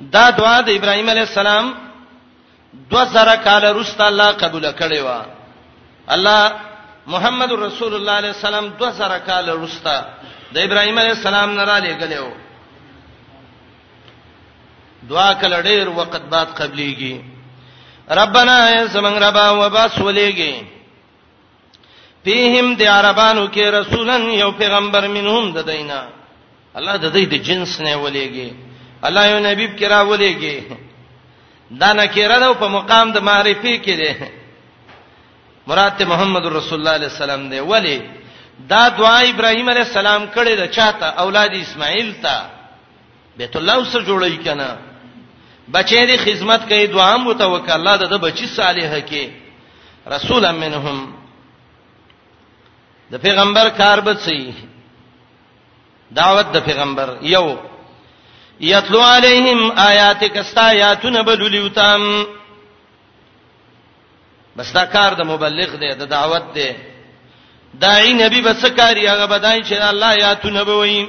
دا دعا د ابراهيم عليه السلام 2000 کال وروسته الله قبول کړې و الله محمد رسول الله عليه السلام 2000 کال وروسته د ابراهيم عليه السلام نه را لېګلو دعا کله ډېر وخت بعد قبليږي ربنا یا زمنګ ربا وباسولېږي فیهم د عربانو کې رسولن یو پیغمبر منهم د دینا الله د دې د جنس نه ولېږي الله یو نبی کرا ولېږي دا نه کېره ده په مقام د معرفي کې ده مراد ته محمد رسول الله علیه السلام دی ولی دا دعا ابراهیم علیه السلام کړې ده چاته اولاد اسماعیل ته بیت الله اوس جوړی کنه بچی دی خدمت کوي دعا هم وته وک الله د بچی صالح کې رسول منهم د پیغمبر کار به سي دعوت د پیغمبر یو یتلو علیہم آیاتک استا یاتون بلولیوتام بس دا کار د مبلغ دی د دعوت دی داعی نبی بس کاری هغه بدای چې الله یاتون بوي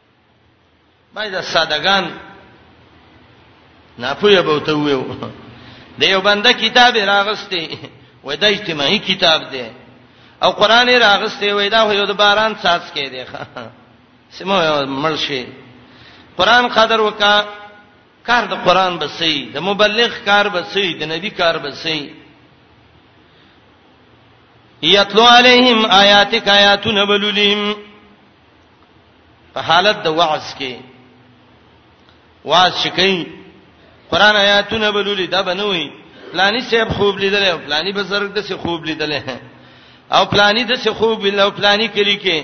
ما دا سادهګان نه پوهه به ته ویو د یو بنده کتاب راغسته وای دا اجتماعي کتاب دی او قران راغسته وای دا یو د باران ساز کې دی سمو ملشي قران قدر وکا کار د قران بسې د مبلغ کار بسې د نبی کار بسې یتلو علیہم آیاتک آیاتنا بلولیم په حالت د وعظ کې واز شکې قران آیاتونه بلولې دا بنوي پلاني صاحب خوب لیدل او پلاني بزرګ د څه خوب لیدل او پلاني د څه خوب لیدل او پلاني کلی کې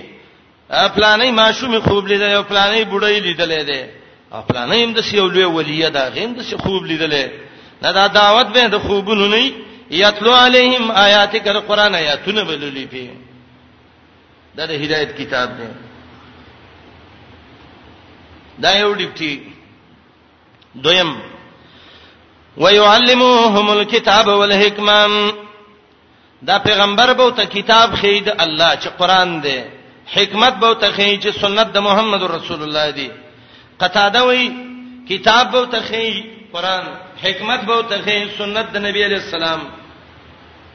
پلاني ماشوم خوب لیدل او پلاني بډای لیدل دی او پلاني هم د څه یو لوی ولیه دا غیم د څه خوب لیدل نه دا دعوت به د خوبونو نه یتلو علیهم آیاتک القرآن آیاتونه بللی په دا د هدایت کتاب دی دا یو ډیپټي دویم ويعلمهم الكتاب والحکمه دا پیغمبر به ته کتاب خید الله چې قران دی حکمت به ته خی چې سنت د محمد رسول الله دی قطاده وی کتاب به ته خی قران حکمت به ته خی سنت د نبی علی السلام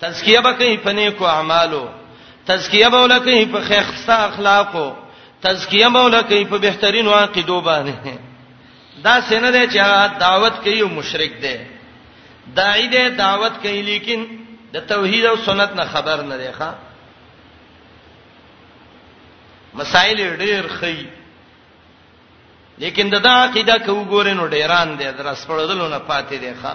تزکیه به کوي په نیکو اعمالو تزکیه به ولکه په خیرسته اخلاقو تزکیه به ولکه په بهترینو عقیدو باندې دا سینه ده چې دعوت کوي او مشرک ده داعی ده دعوت کوي لیکن د توحید او سنت نه خبر نه دی ښا مسائل ډیر خي لیکن دغه عقیده کو ګورې نو ډیران دی درس پړدلو نه پاتې دی ښا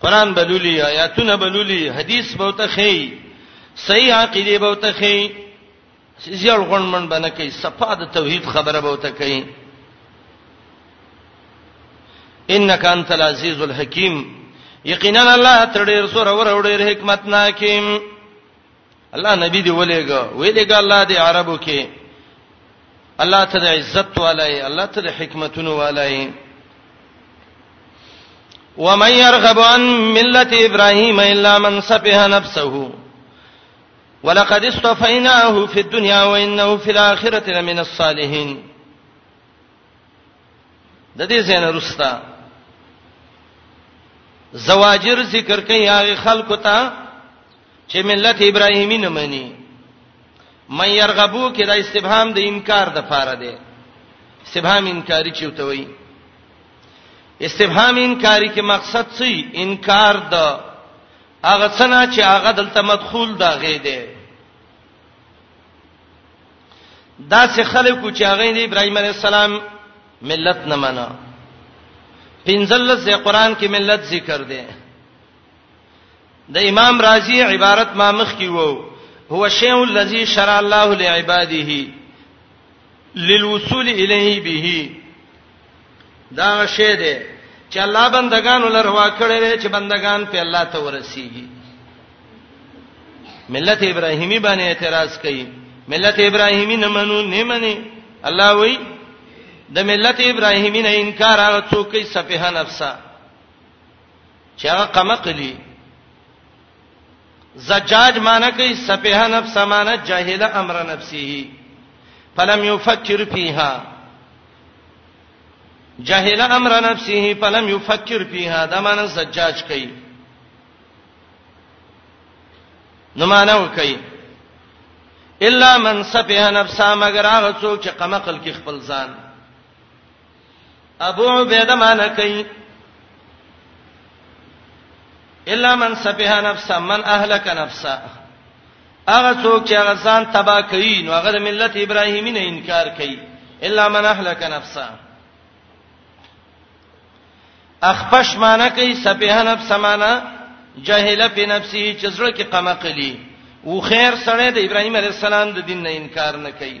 قران بلولي آیاتونه بلولي حدیث به ته خي صحیح عقیده به ته خي زیړ غون من بنه کوي صفه د توحید خبره به ته کوي انک انت العزیز الحکیم یقینا الله تر ډیر سره ور ډیر حکمت ناکیم الله نبی دی ولېګا ویلېګا الله دی عربو کې الله ته د عزت والای الله ته د حکمتونو والای ومن يرغب عن ملة ابراهيم الا من سفه نفسه ولقد اصطفيناه في الدنيا وانه في الاخره لمن الصالحين د دې زنه رستا زواجر ذکر کوي هغه خلکو ته چې ملت ابراهیمی نه مني من يرغبو کې دا استفهام د انکار د فاره دی استفهام انکاری چوته وي استفهام انکاری کې مقصد څه انکار د هغه څنګه چې هغه دلته مدخول دا غې دی دا چې خلکو چې هغه د ابراهيم عليه السلام ملت نه منه پنځلس قرآن کې ملت ذکر دی د امام رازی عبارت ما مخ کی وو هو شیء الذی شرع الله لعباده للوصول الیه به دا شی دی چې الله بندگان لروا کړی دی چې بندگان په الله ته ورسیږي ملت ابراهیمی باندې اعتراض کوي ملت ابراهیمی نه منو نه مني الله وایي د ملت ابراهیمی نه انکار هغه څوک کوي سفیه نفسه چې هغه قمقلی زجاج معنی کوي سپه نفس معنی جاهل امر نفسه فلم يفكر فيها جاهل امر نفسه فلم يفكر فيها دا معنی زجاج کوي نو معنی وکي الا من سفه نفسه مگر هغه څوک چې قمقل کې خپل ځان ابو عبیده معنی کوي الا من سفه نفسه من اهلك نفسه هغه څوک چې هغه ځان تبا کوي نو هغه د ملت ابراهیمی نه انکار کوي الا من اهلك نفسه اخفش معنی کوي سفه نفسه معنی جاهل په نفسه چې زړه کې قمقلی او خیر سره د ابراهیم علی السلام د دین نه انکار نه کوي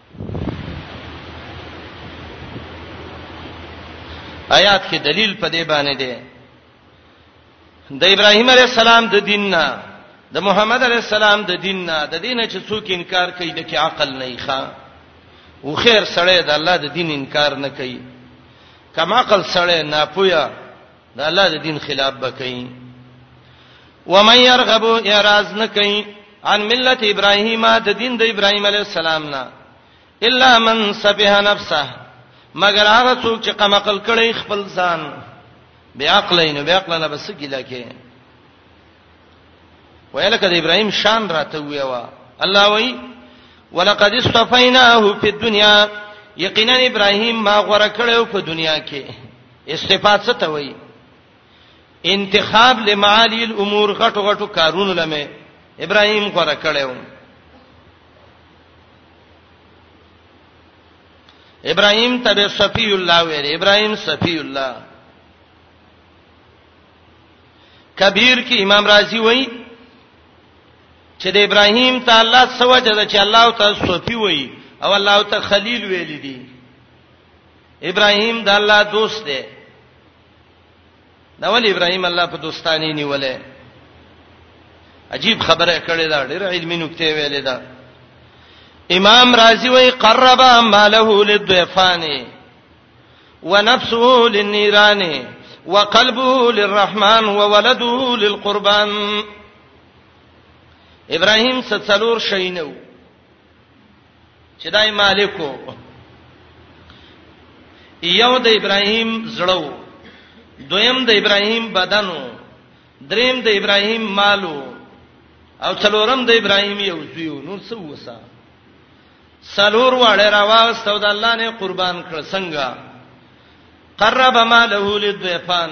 آیات کې دلیل په دې باندې دی د ابراهیم علی السلام د دین نه د محمد علی السلام د دین نه د دین چې څوک انکار کوي د کې عقل نه ښه او خیر سره د الله د دین انکار نه کوي کما عقل سره نه پویا د الله د دین خلاف بکئ ومن يرغب اعراض نکئ عن ملت ابراهیم د دین د ابراهیم علی السلام نه الا من سبه نفسه مگر هغه څوک چې قمقل کړي خپل ځان بیا عقلین بیا عقل نه بس ګیلا کې ویل کده ابراهیم شان راته ویوا الله وی ولقد استفیناه فی الدنیا یقینا ابراهیم ما غوړه کړو په دنیا کې استفاد څه ته وایي انتخاب لمعالی الامور غټو غټو کارونو لمه ابراهيم غره کړو ابراهيم تبع صفي الله ویری ابراهيم صفي الله کبیر کې امام رازي وایي چې د ابراهيم ته الله سوجه ده چې الله ته صفي وایي او الله ته خلیل ویل دي ابراهيم د الله دوست دی دا ولې ابراهيم الله په دوستانی نیولې عجیب خبره کړې ده ډېر علمي نکته ویلې ده امام رازی وی قرب ماله للضيفان ونفسه للنيران وقلبه للرحمن وولده للقربان ابراهيم څلور شینو چې دای مالکو یو د ابراهیم زړو دویم د ابراهیم بدنو دریم د ابراهیم مالو او څلورم د ابراهیم یو زیو نور څه وسه سلور واړه راواستو د الله نه قربان کړ څنګه قرب ماله للضيفان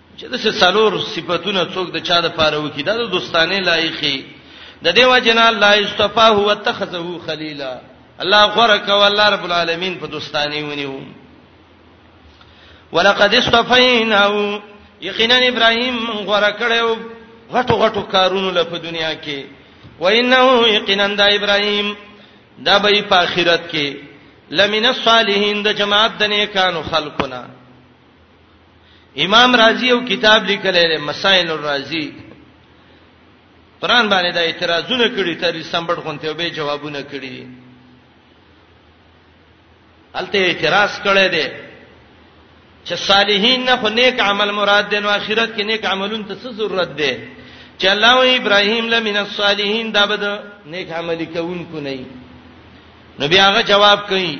چې د څلور صفاتونه څوک د چا د پاره وکي دا د دوستانه لایقي د دیو جنا الله استفا هو اتخذه خلیلا الله غره کو الله رب العالمین په دوستانه ونیو ولقد استفیناه یقینا ابراهیم غره کړو غټو غټو کارونو له په دنیا کې وانه یقینا د ابراهیم دا به په آخرت کې لمن الصالحین د جماعت د نیکانو خلقونه امام رازی یو کتاب لیکلی دی مسائل الرازی قران باندې دا اعتراضونه کړي تر سمبړ غونته به جوابونه کړي دي الته اعتراض کړي دي چې صالحین نه خو نیک عمل مراد دي نو اخرت کې نیک عملون ته څه ضرورت دي چې الله او ابراهیم لمن الصالحین دا بده نیک عمل کوونکو نه نو بیا هغه جواب کوي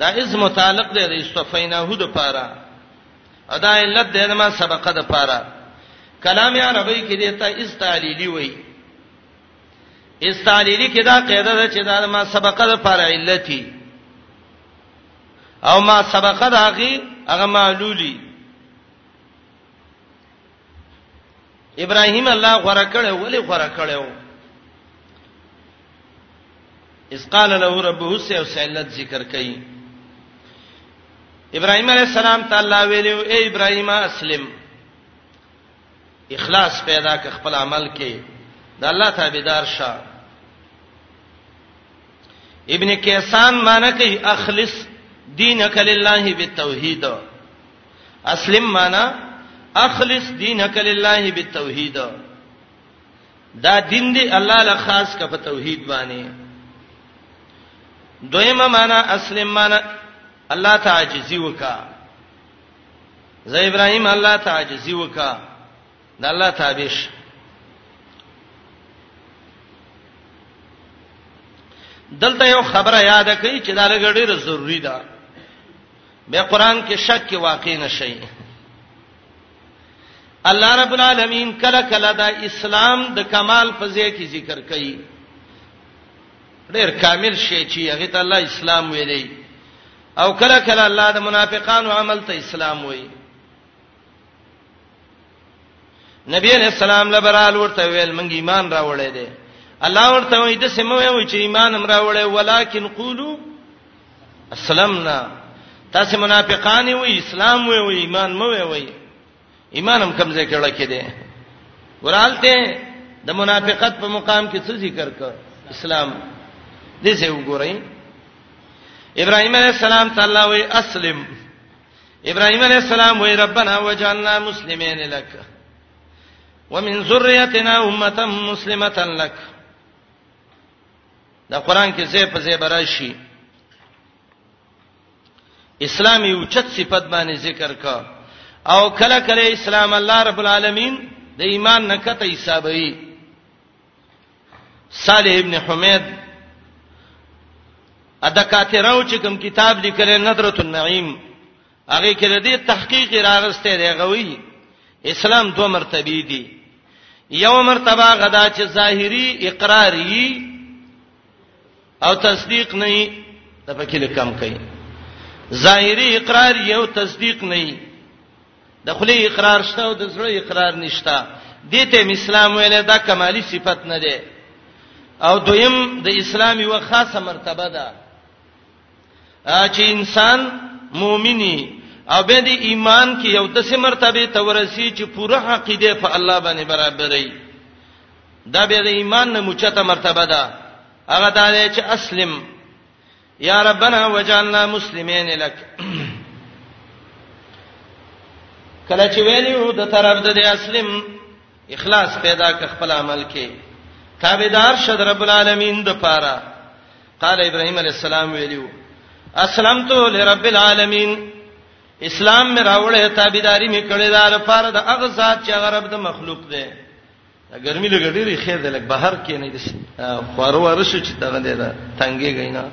دا اسم متعلق دی د استفیناه د پاره ادا علت د ما سبقه د پاره کلام عربی کې دیتا استعلیلی وای استعلیلی کې دا قاعده ده چې دا ما سبقه د پاره علتی او ما سبقه د هغه هغه معلولی ابراهيم الله غره کړو ولی غره کړو اس قال له ربه سي او سعلت ذکر کړي ابراهيم عليه السلام تعالی ویلو اے ابراهيم اسلم اخلاص پیدا ک خپل عمل کې د الله تابعدار شه ابن کیسان معنی کوي اخلص دینک لله بالتوحید اسلم معنا اخلص دینک لله بالتوحید دا دین دی الله له خاص کا په توحید باندې دویمه معنا اسلم معنا الله تعجزی وکا زه ابراهیم الله تعجزی وکا د الله تابعش دلته یو خبره یاد کړئ چې دا لګړې ضروری ده به قران کې شک کې واقع نشي الله رب العالمین کله کله دا اسلام د کمال په ځای کې ذکر کوي ډېر کامل شي چې هغه ته الله اسلام ویلي او کله کله الله د منافقانو عمل ته اسلام وایي نبی علیہ السلام لبرال ورته ویل مونږ ایمان راوړې دي الله ورته وایي د سمو وایي چې ایمان هم راوړې ولیکن قولو اسلمنا تاسو منافقان وي اسلام وي ایمان مو وي ایمان هم کمزې کړه کې دي ورالته د منافقت په مقام کې څه ذکر کړ اسلام دې څه وګورئ ابراهيم عليه السلام تعالی وي اسلم ابراهيم عليه السلام وی ربنا وجعلنا مسلمين لك ومن ذريتنا امه مسلمه لك دا قران کې زې په زې براشي اسلام یو چت صفت باندې ذکر کا او کله کله اسلام الله رب العالمین د ایمان نکته حسابوي صالح ابن حمید ادا کاتراو چې کوم کتاب لیکل ندرۃ النعیم هغه کې د دې تحقیق راغسته دی غوي اسلام دوه مرتبه دي یو مرتبه غدا چې ظاهری اقراری او تصدیق نه د پکې کم کوي ظاهری اقرار یو تصدیق نه د خلی اقرار شته او د زړه اقرار نشته دې ته اسلام ویل دا کمالی صفت نه ده او دویم د اسلام یو خاصه مرتبه ده چې انسان مؤمنی او به د ایمان کې یو د سه مرتبه ته ورسی چې پوره عقیده په الله باندې برابرې دا به د ایمان نه مچته مرتبه ده هغه دا چې اسلم یا ربنا وجعلنا مسلمین لک کله چې ویلو د طرف د اسلم اخلاص پیدا ک خپل عمل کې تابعدار شد رب العالمین د پاره قال ابراهيم عليه السلام ویلو اسلمت لرب العالمین اسلام مې راوړې تابعداري مې کړې دار پاره د اغه ذات چې غرب د مخلوق دی ګرمي لګ ډېری خیر ده لګ بهر کې نه دي خوارو ورش چې دغه دی دا تنګي غینا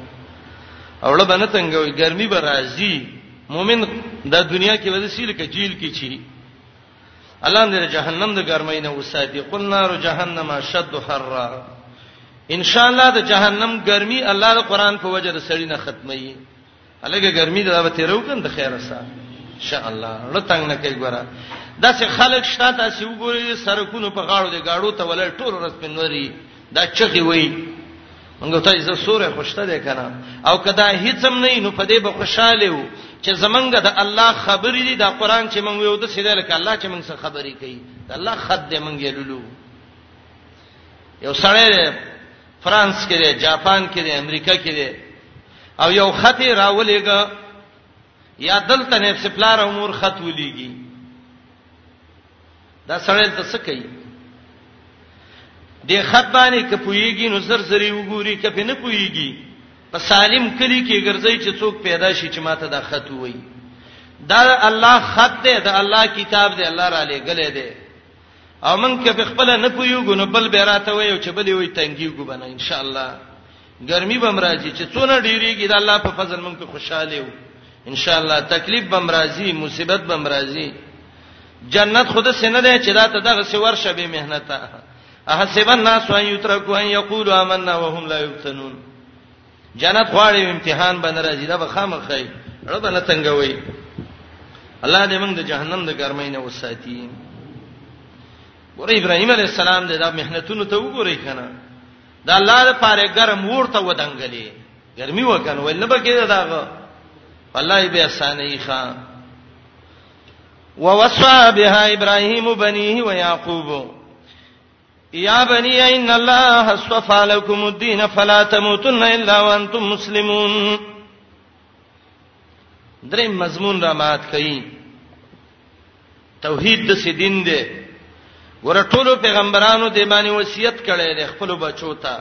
اوړه باندې تنګوي ګرمي به راځي مؤمن د دنیا کې وځي سیل کې جیل کې چی الله دې جهنم د ګرمۍ نه وساتي قل نار جهنم شد حرا ان شاء الله د جهنم ګرمي الله د قران په وجه د سړی نه ختمي الګه ګرمي دا به تیرو کن د خیر سره ان شاء الله لټنګ نه کوي ګره دا چې خلک شته تاسو وګورئ سرکونو په غاړو دي گاډو ته ولر ټول ورځ پنوري دا چغي وای موږ ته یې سوره خوشته ده کنه او کدا هیڅ هم نه نو په دې به خوشاله وو چې زمنګ د الله خبرې دي دا قران چې موږ یو د سیده لکه الله چې موږ سره خبرې کوي د الله خد دې موږ یلولو یو سړی فرانس کې دی جاپان کې دی امریکا کې دی او یو خط راولېګا یا دلته نه سپلار امور خط ولېږي دا سړی ته څه کوي د خط باندې کپويږي نو سر سری وګوري کپې نه پويږي په سالم کلی کې ګرځي چې څوک پیدا شي چې ماته دا خط وایي دا الله خط دی دا الله کتاب دی الله را لېګلې دی او موږ کې په خپل نه پویوګو نو بل به راته وایو چې بلې وي تنګیږو بنه ان شاء الله ګرمي بم راځي چې څونه ډیریږي د الله په فضل موږ په خوشاله یو ان شاء الله تکلیف بم راځي مصیبت بم راځي جنت خود سینه ده چې دا ته دغه څه ورشه به مهنت احسب الناس ان یترکوا ان یقولوا آمنا وهم لا یفتنون جنت غواړي امتحان باندې راځي دا به خامخې رب نه تنګوي الله دې موږ د جهنم د ګرمۍ نه وساتي ګور ابراهيم عليه السلام دې دا مهنتونو ته وګوري کنه دا الله د پاره ګرم ورته ودانګلې ګرمي وکنه ول نه بګې دا الله یې به اسانه ښه ووصى بها ابراهيم بنيه ويعقوب یا بنی ان الله اصطفى لكم الدين فلا تموتن الا وانتم مسلمون درې مضمون را مات کړي توحید د سیدین دی ور ټولو پیغمبرانو د باندې وصیت کړي د خپل بچو ته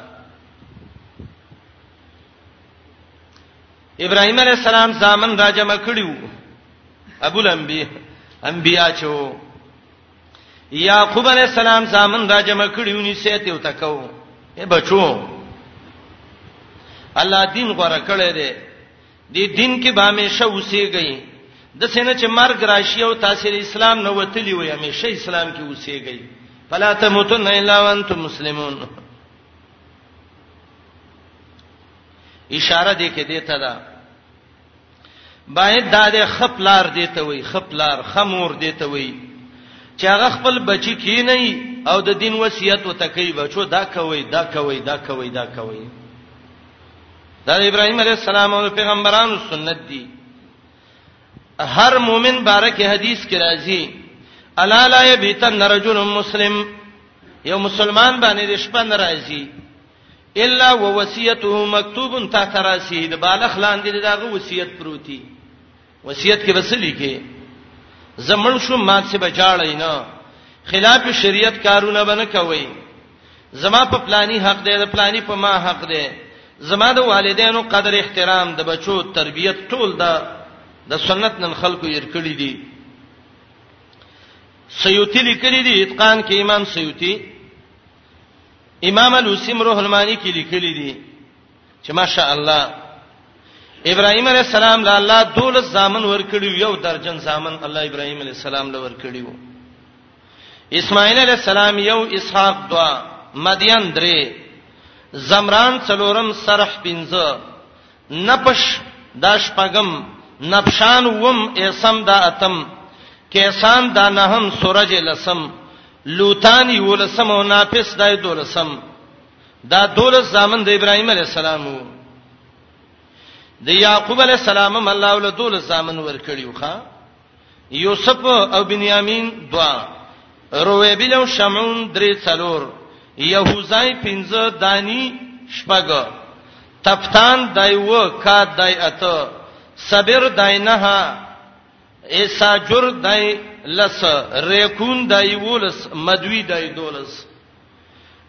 ابراهیم علی السلام ځامن راجمه کړیو ابو الانبیاء انبیاء چو یعقوب علی السلام زامن را جمع کړیو ني سیت یو تکو اے بچو الله دین غره کړی دی دی دین کې به همیشه اوسېږي د سینې چې مرګ راشي او تاثیر اسلام نه وتلی وي همیشه اسلام کې اوسېږي فلا تموتن الا وانتم مسلمون اشاره دې کې دیته ده باید دا د خپلار دی ته وي خپلار خمور دی ته وي چې هغه خپل بچی کی نه او د دین وصیت وتکي بچو دا کوي دا کوي دا کوي دا کوي دا ابراهيم عليه السلام او پیغمبرانو سنت دي هر مؤمن بارک حدیث کې راځي الا لا یبیتن رجل مسلم یو مسلمان باندې د شپه ناراضي الا ووصیته مکتوب تحت راسه د بالغ لاندې دغه وصیت پروتي وصیت کې بسلی کې زمړ شو مات سه بچاړی نه خلاف شریعت کارونه بنه کوي زما په پلاني حق دی د پلاني په ما حق دی زما د والدینو قدر احترام د بچو تربیت ټول دا د سنت نن خلکو یې کړی دي سیوتی لیکلی دی اتقان کې امام سیوتی امام الوسیم روح المانی کې لیکلي دي چې ماشاء الله ابراهيم عليه السلام له الله دولس زامن ورکړي یو درجن زامن الله ابراهيم عليه السلام له ورکړي وو اسماعیل عليه السلام یو اسحاق دوا مدین درې زمران څلورم سرح پنځه نپش داش پغم نبشان وم اسم دا اتم کیسان دا نهم سورج لسم لوطان یولسم او نافس دای دولسم دا دولس زامن د ابراهیم علی السلام وو د یعقوب علی السلام هم الله ول دولس زامن ورکړیو ښا یوسف او بنیامین دوا رویبل او شمعون درې څلور یهوزای پنځه دانی شپږ تفتان دایو کا دای اته صبر دای نه ایسا جر دای لس ریکون دای ولس مدوی دای دولس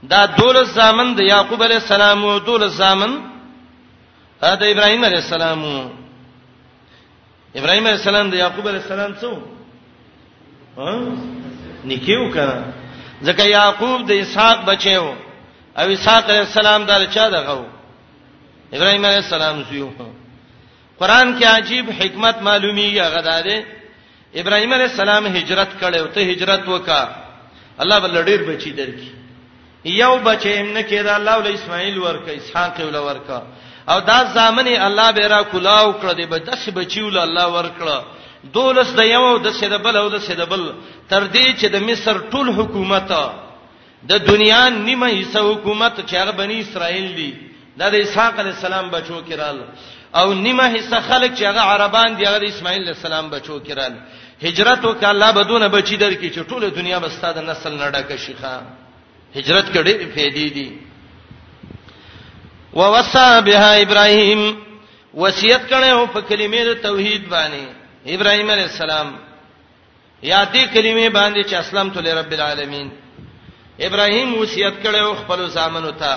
دا دولس زامن د یعقوب علی السلام او دولس زامن د ابراهیم علی السلام ابراهیم علی السلام د یعقوب علی السلام څو ها نکیو کړه ځکه یعقوب د اسحاق بچیو او اسحاق علی السلام دار چا دغه ابراهیم علی السلام زیو قران کې عجیب حکمت معلومیږي هغه دا دی ابراهیم علی السلام هجرت کړو ته هجرت وکا الله بل ډیر بچی درکې یو بچی هم نه کېدا الله ول اسماعیل ورکه اسحاق ول ورکه او دا ځامنې الله به را کولاو کړ دې به داسې بچی ول الله ورکړه دولس د یو د سید بل او د سید بل تر دې چې د مصر ټول حکومت د دنیا نیمه حصہ حکومت چې هغه بنی اسرائیل دي دا د اسحاق علی السلام بچو کړهل او نیمه حصہ خلک چې هغه عربان دي هغه د اسماعیل علی السلام بچو کړهل هجرت وکړه الله بدون بچی درکې چې ټوله دنیا به ستاسو د نسل نه ډکه شي ښا هجرت کړي فائدې دي ووصى بها ابراهيم وصیت کړي او په کلمې د توحید باندې ابراهيم عليه السلام یا دې کلمې باندې چې اسلمت لرب العالمین ابراهیم وصیت کړو خپل زامنو ته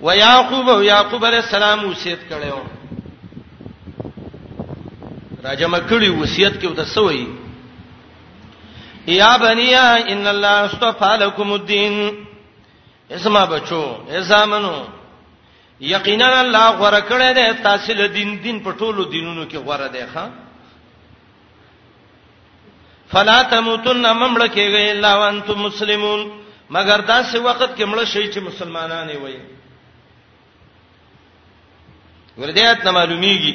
و یعقوب او یعقوب علی السلام وصیت کړو راجم کړي وصیت کې وته سوې یا بنیا ان الله استفا لكم الدين اسما بچو ای زامنو یقینا الله غره کړی دی تاسو له دین دین په ټولو دینونو کې غره دی ښا فلا تموتن ممړ کېږي الا وانتم مسلمون مگر دا سه وخت کې مړ شي چې مسلمانان وي وردیات نه معلومیږي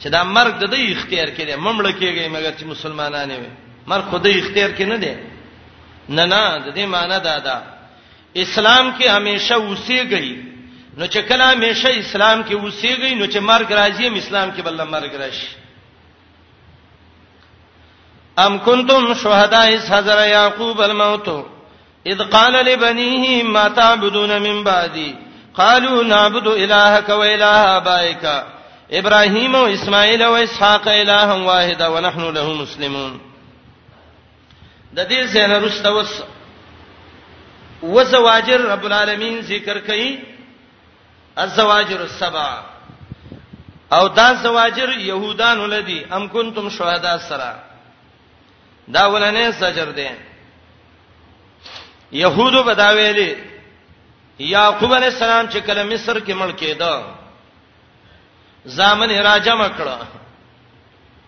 چې دا مرګ د دې اختیار کې دی ممړ کېږي مګر چې مسلمانان وي مرګ خو د اختیار کې نه دی نه نه د دې معنی دا ده اسلام کې همیشه اوسېږي نو چې کله همیشه اسلام کې اوسېږي نو چې مرګ راځي اسلام کې بل مرګ راشي ام کنتم شهداء اس حضر یعقوب الموت اذ قال لبنيه ما تعبدون من بعدي قالوا نعبد الهك واله ابائك ابراهيم واسماعيل واسحاق الها واحدا ونحن له مسلمون د دې څنګه رسته وس وزواجر رب العالمین ذکر کړي الزواجر السبع او دا زواجر يهودان ولدي ام کنتم شهدا سرا دا ولنه زجر دي يهودو بداویلي یعقوب علی السلام چې کله مصر کې مړ کېده ځامن راجم کړه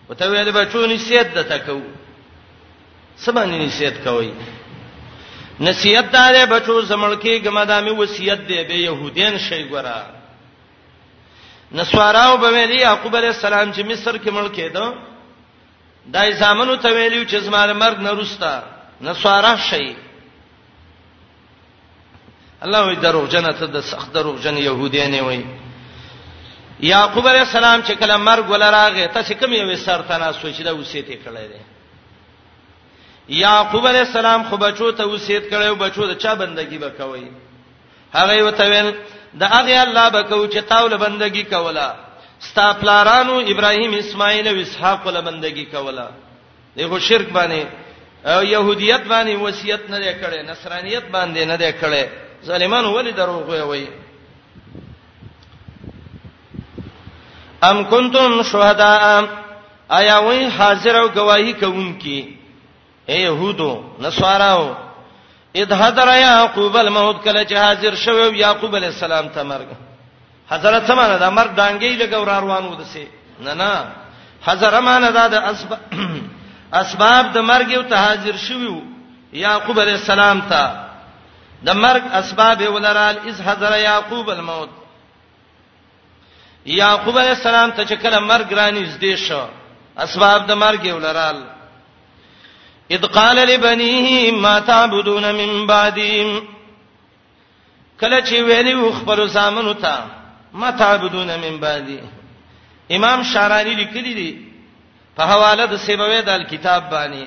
وته ویل بچو نصیحت دته کو سمانی نصیحت کوي نصیحت دار بچو زملکی ګما دامي وصیت دی به يهودین شي ګره نسواراو به ویلي یعقوب علی السلام چې مصر کې ملک کېدو دای زامنو ته ویلو چې زماره مرګ نه روستا نسوارا شي الله وی دروغ جن ته د سخت دروغ جن يهودي نه وي یعقوب علی السلام چې کله مرګ ولراغه تاسو کوم یو سر تنا سوچ دا وسیته کړی دی یعقوب علی السلام خو بچو ته وصیت کړی او بچو د چا بندگی وکوي هغه وته ویل د هغه الله بکو چې تاول بندگی کولا ستا پلارانو ابراهیم اسماعیل او اسحاق ول بندگی کولا دغه شرک باندې او يهوديت باندې وصيت نه دی کړی نصرانيت باندې نه دی کړی ظالمان ولې دروغ وایي ام کنتم شهداء آیا وای حاضر او گواہی کوونکی اے يهودو نصاراو اذ حضر يعقوب الموت کله چې حاضر شوه يعقوب عليه السلام ته مرګ حضرت سمانه د امر ډانګې لګو را روانو دسه نه نه حضرت مانه دا د اسباب اسباب د مرګ او ته حاضر شویو یعقوب علی السلام ته د مرګ اسباب ولرال از حضر یعقوب الموت یعقوب علی السلام ته چې کله مرګ رانی زده شو اسباب د مرګ ولرال اذ قال لبنيه ما تعبدون من بعدي کله چې ویلی و خپل زامنو ته ما تعبدون من بعدي امام شارانی لیکلی دی په حواله د سیبوی د کتاب باندې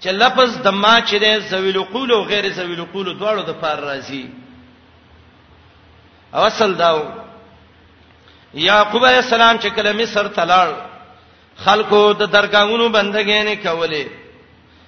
چې لفظ د ما چې د زویل قول او غیر زویل قول دواړو د فار راځي او اصل داو یعقوب علیہ السلام چې کله مصر تلل خلکو د درګاونو بندګې نه کولې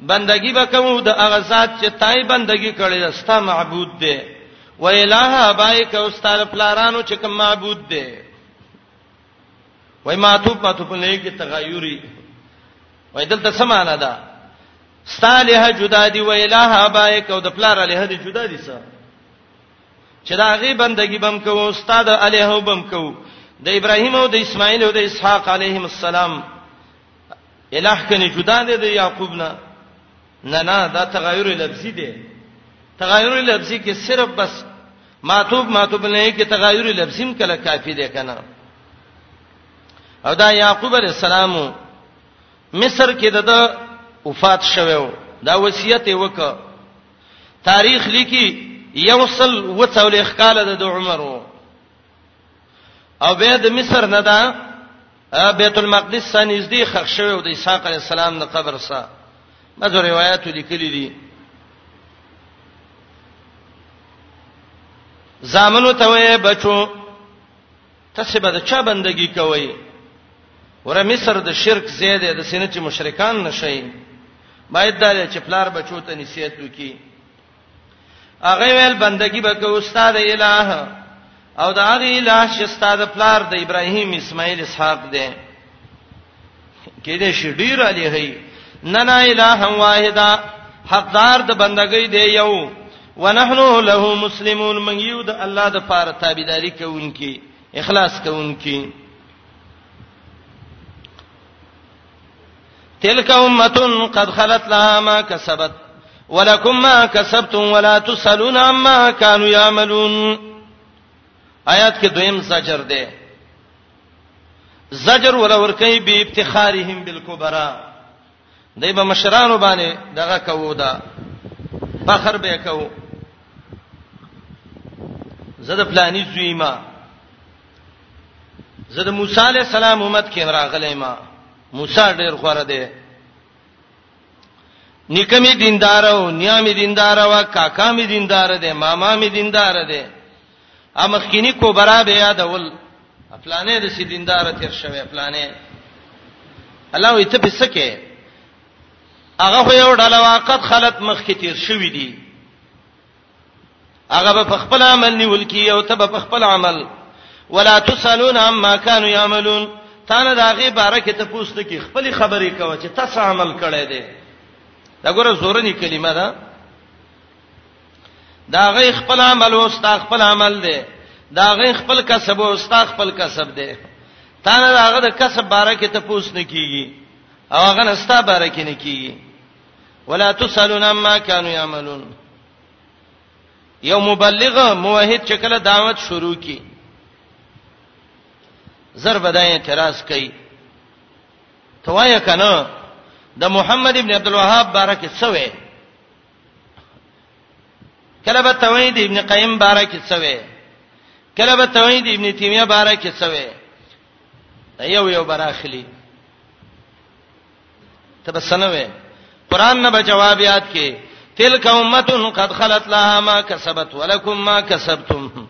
بندگی وکاو د هغه ذات چې تای بندگی کړی دا ستا معبود دی و الہ ابائک او ستاره پلارانو چې کوم معبود دی وای ما تو پاتو په نه کې تغیری وای دلته سمانه ده ستاله جدا دی و الہ ابائک او د پلار الہ دی جدا دي سره چې دا غي بندگی بم کوو استاد علیه بم کوو د ابراهیم او د اسماعیل او د اسحاق علیهم السلام الہ کني جدا دی د یعقوب نه نه نه دا تغیر لفظي دی تغیر لفظي کې صرف بس معتوب معتوب نه کې تغیر لفظیم کله کافی دی کنه او دا یعقوب علی السلام مصر کې د وفات شوو دا وصیت وکړه تاریخ لیکي یوصل وڅول اخکاله د عمرو او به د مصر نه دا بیت المقدس سره نږدې خښ شوی د اسحاق علی السلام د قبر سره مزه روایت لیکلي دي زامنو ته وې بچو تاسو به د چا بندگی کوئ ور مصر د شرک زیاده د سینې چې مشرکان نشئ باید دا چې پلار بچو ته نصیحت وکړي هغه ویل بندگی به کو استاد الہ او دا هغه الہ چې استاد پلار د ابراهیم اسماعیل اسحاق دی کې دې شډیر علی هی نه نه الہ واحده حقدار د بندګۍ دی یو ونحنو له مسلمون من یو د الله د پاره تابعداري کوونکی اخلاص کوونکی تلک امه قد خلت لها ما کسبت ولکم ما کسبتم ولا تسالون عما كانوا يعملون آیات کې دویم زجر دی زجر ولا ور کوي به افتخارهم بالکبرى دای په مشرانو باندې دغه کوو دا فخر به کوو زده پلاني زویما زه د موسی علی السلام امت کې راغلی ما موسی ډیر خوره دی نکمی دیندار او نیامی دیندار او کاکا می دیندار دی ماما می دیندار دی امخکینی کو برا به یادول افلانې د سې دیندار تیر شوی افلانې الله وي ته پسکه هغه خو یو ډلوا قد خلت مخ کې تیر شوی دی هغه په خپل عمل نیول کی او ته په خپل عمل ولا تسالون عما كانوا يعملون تا نه داغه بارکه ته پوښتنه کی خپل خبرې کوي چې تاسو عمل کړی دی دا ګوره زورنی کلمه ده دا غي خپل عمل او ستا خپل عمل دی دا غي خپل کسب او ستا خپل کسب دی تا نه هغه د کسب باره کې ته پوس نه کیږي او هغه نه ستا باره کې نه کیږي ولا تسالون عما كانوا يعملون یو مبلغ موحد چې کله دعوت شروع کی زر بدای اعتراض کوي توایا کنه د محمد ابن عبد الوهاب بارک سوې کله به توحید ابن قیم بارک سوې کله به توحید ابن تیمیه بارک سوې یو یو براخلی ته بسنوي قران نه به جواب یاد کې تلک امه قد خلت لها ما کسبت ولکم ما کسبتم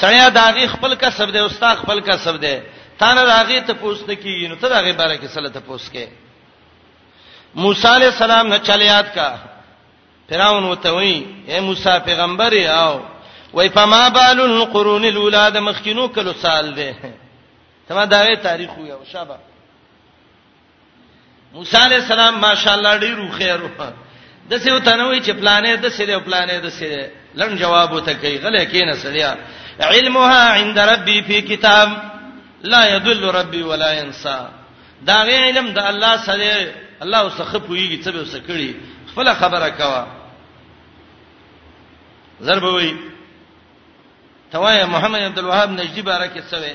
سړیا داغي خپل کسب دی او ستا خپل کسب دی تا نه راغی ته پوښت کیږي نو ته داغه باره کې سره ته پوښت کې موسی علی السلام نه چلیات کا فراون وته وی اے موسی پیغمبر او وای فما بال القرون الاولى د مخکینو کلو سال دی تما داغه تاریخ یو شابه موسی علی السلام ماشاءالله ډیرو خیر د سیو تنوي چې پلانې د سیده پلانې د سیده لن جواب وته کوي غلې کینه سړیا علمها عند ربي في كتاب لا يضل ربي ولا ينسى دا غي علم د الله سره الله وسخه پويږي څه به وسکړي خپل خبره کوا ضربوي توای محمد عبد الوهاب نجدي بارکه سوي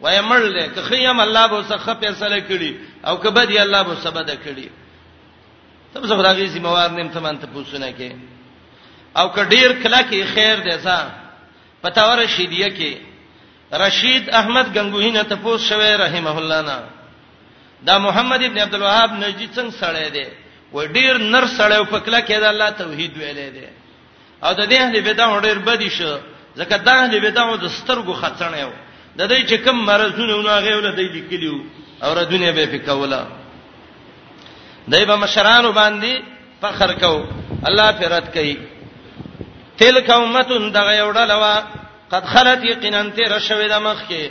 وای مړ دی که خیم الله به څخه فیصله کړي او که بد یې الله به سبد کړي تب زه خدای ذمہ وار نیم ته مانته پوښتنه کې او که ډیر کله کې خیر دی ځا پتاور شیدیه کې رشید احمد غنگوهی نه تاسو شوی رحمه الله نه دا محمد ابن عبد الوهاب نجدی څنګه سړی دی و ډیر نر سړی په کله کې دا الله توحید ویلې دی او د دې اهل بدع ډېر بدی شو ځکه دا اهل بدع د سترګو خڅنه یو د دې چې کوم مرزونه نه غیول دی لیکلیو او ردونه به پکوله دای په مشرانو باندې فخر کو الله فرت کوي تلک امتون دغه یوډلوا قد خلت یقینا تیر شوی د مخ کې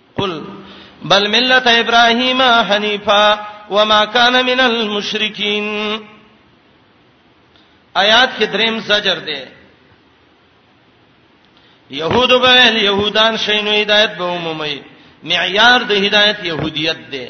قل بل ملت ابراهیم حنیفا وما کان من المشرکین آیات کې دریم زجر دی يهود به يهودان شینو هدایت به عمومي معیار د هدایت يهودیت دی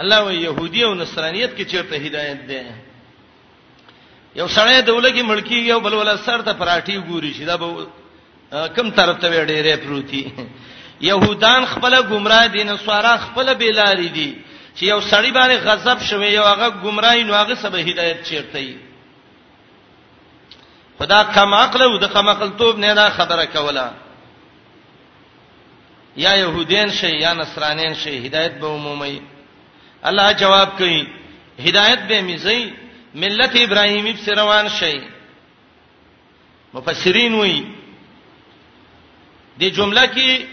الله وی يهودي او نصرانيت کې چیرته هدایت ده یو سړی دوله کې ملکی یو بل ولا سر ته پراټي ګوري شي دا به کم طرف ته ډېرې پروتي يهودان خپل گمراه دي نصارا خپل بیلاری دي چې یو سړی باندې غضب شوی یو هغه گمراهی نو هغه سبه هدایت چیرته وي خدا کم عقل او د کم عقل توب نه دا خبره کوله یا يهودین شي یا نصرانین شي هدایت به عمومي الله جواب کوي هدایت به میزي ملت ابراهیمی په روان شي مفسرین وایي د جمله کې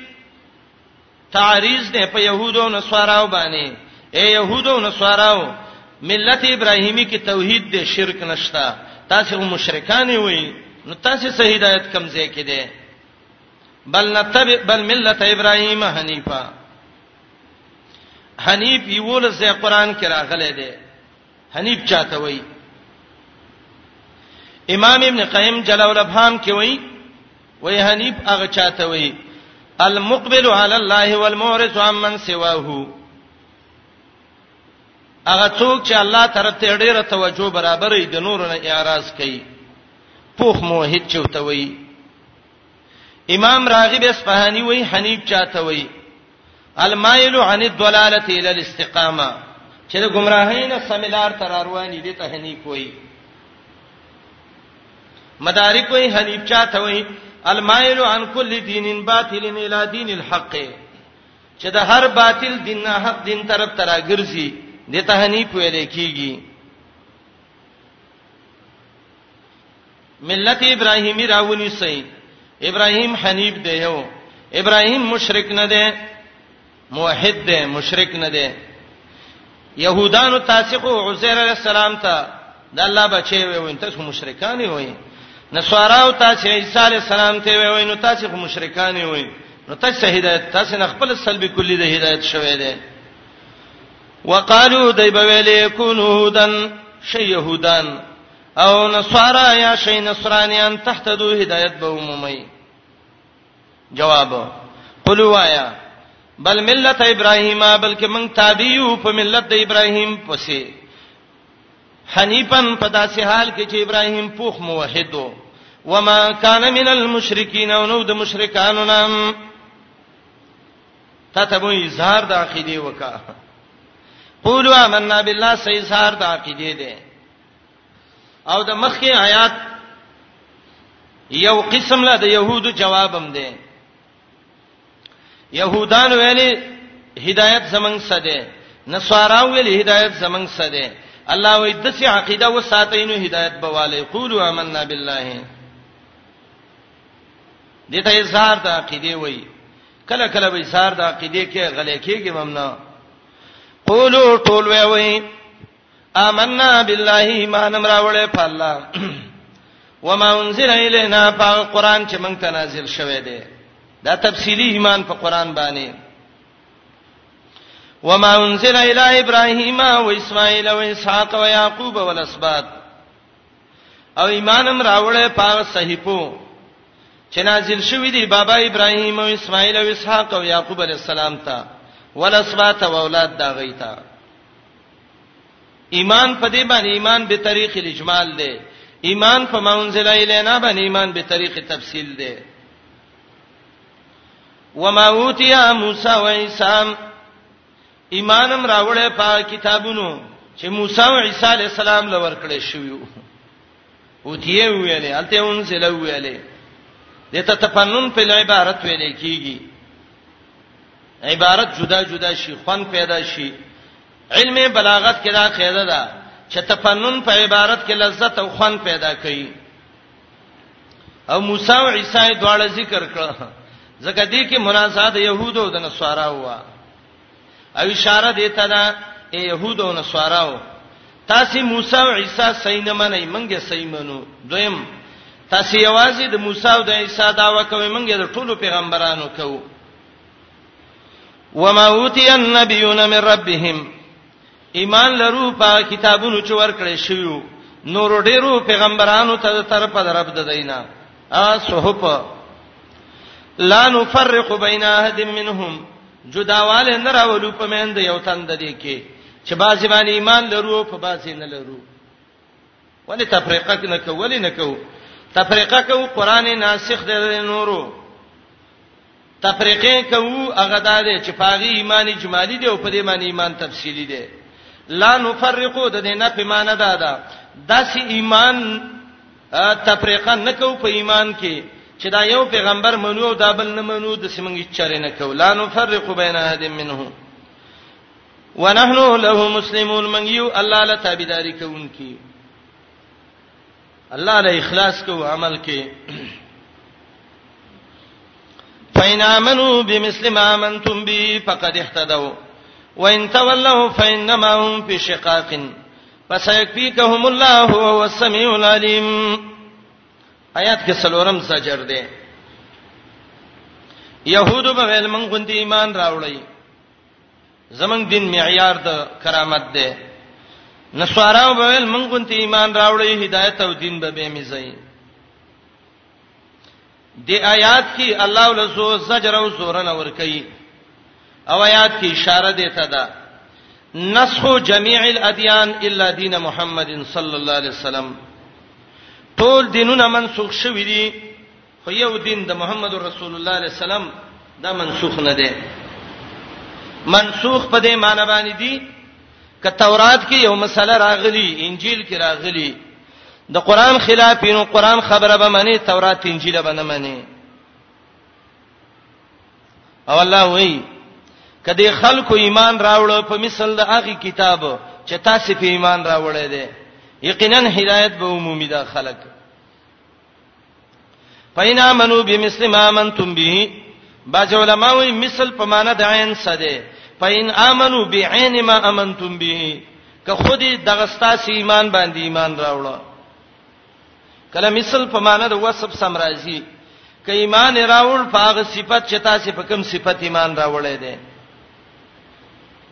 تعریض نه په يهودو او نصاراو باندې اے يهودو او نصاراو ملت ابراهیمی کې توحید د شرک نشتا تاسو مشرکان وي نو تاسو سه هدایت کمزې کې دي بل نتبع بل ملت ابراهیم حنیفا حنیف یول زه قران کې راغله ده حنیف چاته وای امام ابن قیم جلال الابهام کې وای وای حنیف هغه چاته وای المقبل علی الله والمعرض عمن سواه هغه څوک چې الله طرف ته ډیره توجه برابرې د نور نه اعتراض کوي پوخ موحد چوتوي امام راغب اصفهاني وای حنیف چاته وای المایل عن الضلاله الى الاستقامه چې د گمراهۍ نه سمیلار تر رواني دي ته حنیف وای مدارک وای حنیف چاته وای المایل عن کل دین باطل الى دین الحق چې د هر باطل دین نه حق دین طرف تر راګرځي د ته حنیف ویل کیږي ملت ابراهیمی راونی سي ابراهیم حنیف دی یو ابراهیم مشرک نه دی موحد دی مشرک نه دی يهودانو تاسو خو عزير عليه السلام ته د الله بچي وي وین تاسو مشرکان وي نسواراو تاسو عيسى عليه السلام ته وي وین تاسو خو مشرکان وي نو تاسو هدایت تاسو نه خپل سلبي کلی د هدایت شوي دي وقالو دای بویل یکونو هودن شی یهودان او نصارا یا شی نصرانیان تحت دو هدایت به عمومي جواب قلوا یا بل ملت ابراهیم بلکې موږ تابعیو په ملت د ابراهیم پسې حنیفن په داسې حال کې چې ابراهیم پوخ موحد و وما کان من المشرکین او نو د مشرکانو نام ته ته مو اظهار د عقیده وکا قولوا آمنا بالله سې اظهار د عقیده ده او د مخکې آیات یو قسم لا د يهودو جوابم دی يهودان ویلي هدایت زمنګ سده نصارا ویلي هدایت زمنګ سده الله وې د سي عقیده و ساتینو هدایت بواله قولوا آمنا بالله دې ته اظهار د عقیده وای کله کله به اظهار د عقیده کې غلې کېږي ممنه قولوا ټول وې وای آمنا بالله ایمان امراوله په الله وما انزل الینا په قران چې مونږ ته نازل شوه دی دا تفصیلی ایمان په قران باندې وما انزل الى ابراهيم و اسماعيل و اسحاق و يعقوب والاسباط او ایمانم راوړې په صحیفو چې نازل شوې دي بابا ابراهيم او اسماعيل او اسحاق او يعقوب عليه السلام ته ولاسبات او اولاد دا غي ته ایمان په دې باندې ایمان به طریق الاجمال دی ایمان په منزل الینا باندې ایمان به طریق تفصیل دی وما اوتی موسی و عیسی ایمانم راوړې په کتابونو چې موسی او عیسی علی السلام لور کړې شویو او تیه ویلې الته انزل ویلې دته تفنن په عبارت ویلې کیږي عبارت جدا جدا شي خوان پیدا شي علم بلاغت کې دا قاعده ده چې تفنن په عبارت کې لذت او خوان پیدا کوي او موسی او عیسی دواړه ذکر کړه ځکه دې کې مناسبت يهودو د نصارا هوا او اشاره دی ته دا يهود او نصاراو تاسو موسی او عیسی صحیح نه منئ منګه صحیح منو دویم تاسو یوازې د موسی او د عیسی داوا کوئ منګه د ټولو پیغمبرانو کوو وما اوتی النبیون من ربهم ایمان لرو په کتابونو چې ورکړې شویو نور ډیرو پیغمبرانو ته تر په رب د دینا ا صحف لا نفرق بین احد منهم جداواله نه راولو په مند یو تند دی کې چې بازی باندې ایمان لرو په بازی نه لرو ولی تفریقه کنه کو ولی نه کو تفریقه کو قران ناسخ دی نورو تفریقه کو هغه د دې چې پاغي ایمان اجمالی دی او په دې باندې ایمان تفصیلی دی لا نفرقو د دې نه په مان ده دا داسې ایمان تفریقه نه کو په ایمان کې چې دا یو پیغمبر منو او دا بل نه منو د سیمنګ چارې نه کو لا نفرقو بین احد منهم ونحن له مسلمون من یو الله له تابعداري کوونکی الله له اخلاص کو عمل کې فإن آمنوا بمثل ما آمنتم به فقد اهتدوا وإن تولوا فإنما هم في شقاق فسيكفيكهم الله وهو السميع العليم آیات کې سلورم سجر دی يهودو په ویل مونږ غوندي ایمان راوړی زمنګ دین معیار د کرامت ده نسواراو به ول مونږ ته ایمان راوړی هدایت او دین به به میځي دی آیات کې الله ولزو زجر او زورن اور کوي او آیات کې اشاره ده ته ده نسخ جميع الاديان الا دين محمد صلى الله عليه وسلم ټول دینونه منسوخ شوی دي خو یو دین د محمد رسول الله علیه السلام دا منسوخ نه دی منسوخ په دې معنی باندې دی ک تورات کې یو مسله راغلی انجیل کې راغلی د قران خلاف نو قران خبره به معنی تورات انجیل به نه معنی او الله وایي کدی خلکو ایمان راوړو په مثال د هغه کتاب چې تاسو په ایمان راوړی دی یقینا هدایت به عمومي ده خلک پینا منو بمثل ما منتم به باج علماء وی مثل په معنا د عین سده پاین امنو بعین ما امنتم به که خودی دغه ستاسو ایمان باندې ایمان راوړو کله مثل په معنا د وصف سم راځي که ایمان راوړ په هغه صفت چې تاسو په کوم صفت ایمان راوړی دی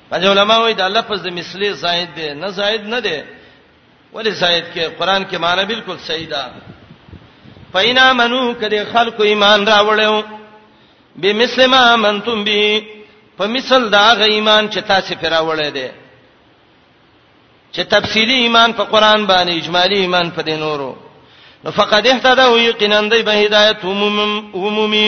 باج علماء وی د لفظ د مثلی زائد دی نه زائد نه دی ولی زائد کې قران کې معنی بالکل صحیح ده پینا منو کده خلق ایمان راوړیو بمسلمه منتم بی په مثال دا غ ایمان چې تاسو پر راوړی دی چې تفصیلی ایمان په قران باندې اجمالی ایمان په دینورو نو فقد اهتدوا یقینا دی به هدایت عمومي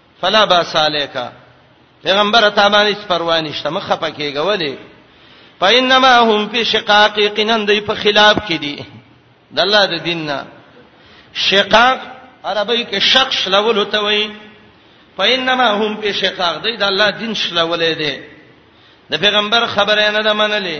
فلا باس علیک پیغمبر ته باندې پروا نشته مخ پکېګه ولی پاینما هم فی شقاق قنن دی په خلاف کې دي د الله د دین نه شقاق عربی کې شق شلول ته وایي پاینما هم فی شقاق دی د الله دین شلولې دی د پیغمبر خبره نه ده منلې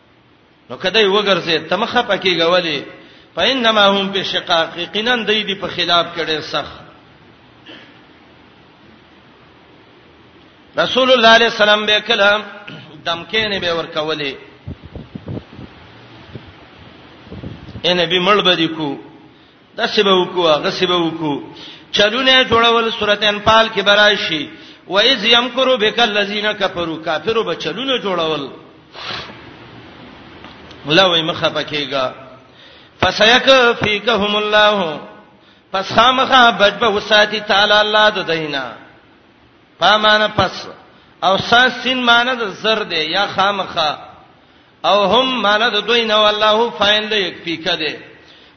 نو کدی وګرځي تمخه پکې غولي فإنما هم په شقاق یقینا دوی دی په خلاف کړي سخت رسول الله علیه السلام به کلام دمکې نه به ورکولې ان به مړ بدی کو داسې به وکړو هغه څه به وکړو چلونه جوړول سورته انفال کې براشي و اذ یمکروا بک الذین کفروا کافرو به چلونه جوړول لوی مخه پکېګا فسیک فیکهم الله پس خامخه بجبه وساتی تعالی الله د دینا پامانه پس او ساسین معنی د زر دی یا خامخه او هم معنی د دوی نه والله فاعل د یکفیکه ده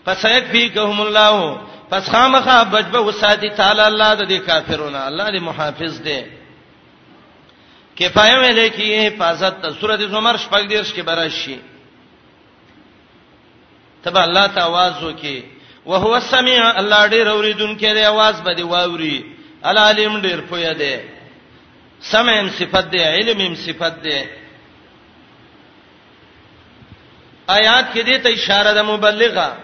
پس یکفیکهم الله پس خامخه بچبه وساتی تعالی الله د دې کافرونو الله دې محافظ دی کفایه ویل کی حفاظت ته سورۃ زمر شپږ دیرش کې براشي تبا الله ته आवाज وکي وهو السميع الله ډېر اوریدونکي دی आवाज به دی واوري العلیم ډېر پوهه دی سمع صفت دی علم صفت دی آیات کې دې ته اشاره ده مبلغه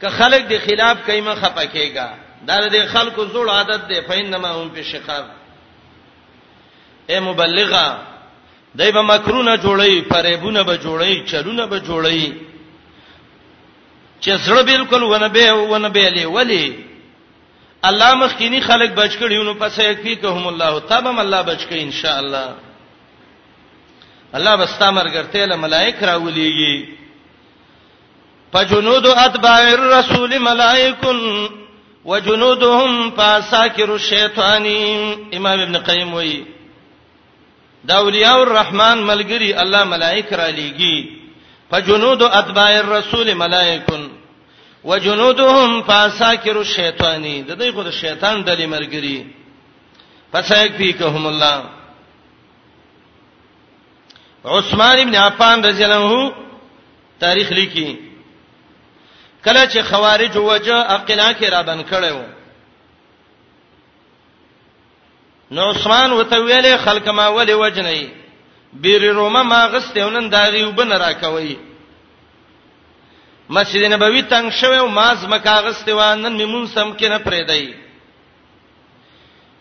که خلک د خلاف کایمه خپکیږي دا د خلکو زوړ عادت دی فینما هم په شقاق اے مبلغه دای به مکرونه جوړی فریبونه به جوړی چلونه به جوړی چې زړه بالکل ونه به ونه به لې ولی الله مخکینی خلک بچ کړیونو پس یکفی کوم الله تابم الله بچ کړي ان شاء الله الله بستا مرګرته له ملائک راولېږي فجنود اتباع الرسول ملائک وجنودهم فاساکر الشیطان امام ابن قیم وایي دا اولیاء الرحمن ملګری الله ملائک را لېږي فجنود اتباع الرسول ملائک وجنودهم فاساکر الشیطان د دې خو د شیطان ډلې ملګری پسایک پیکهم الله عثمان ابن عفان رضی الله عنه تاریخ لیکي کله چې خوارج وجه اقلا کې را بن کړو نو عثمان وته ویلې خلک ما ولې وجنې بیر روما ما غسته ونن داغي وبن را کوي مسجد نبوي تنگ شوه او ماز مکاغسته وانن میمون سم کې نه پرې دی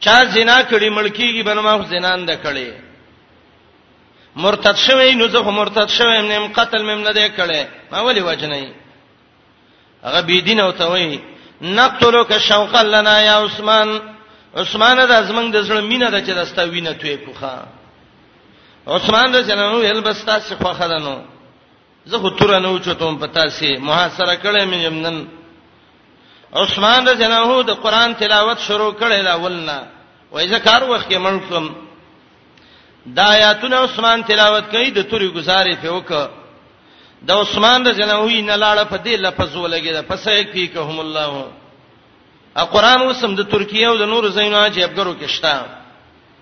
چا زنا کړي ملکیږي بنه ما زنان ده کړي مرتد شوی نو زه مرتد شوی نیم قتل مم نه دی کړي ما ولي وجنې هغه بی دین او ته وای نقتلک شوقا لنا یا عثمان عثمان د ازمن د زړه مینه د چې دستا وینه توې کوخه عثمان د جنانو هل بستا څخه خدانو زه خو تور نه اوچتم پتا سي محاصره کړې مې یمنن عثمان رضی الله عنه د قران تلاوت شروع کړې دا ولنا وای زه کار وخت کې مړ شوم دا آیاتونه عثمان تلاوت کوي د توري گزارې په وک د عثمان رضی الله عنه نه لاړه په دې لفظ ولګي دا پس یې کې کوم الله ا قران وسم د ترکیه او د نور زینو عجیب ګرو کې شته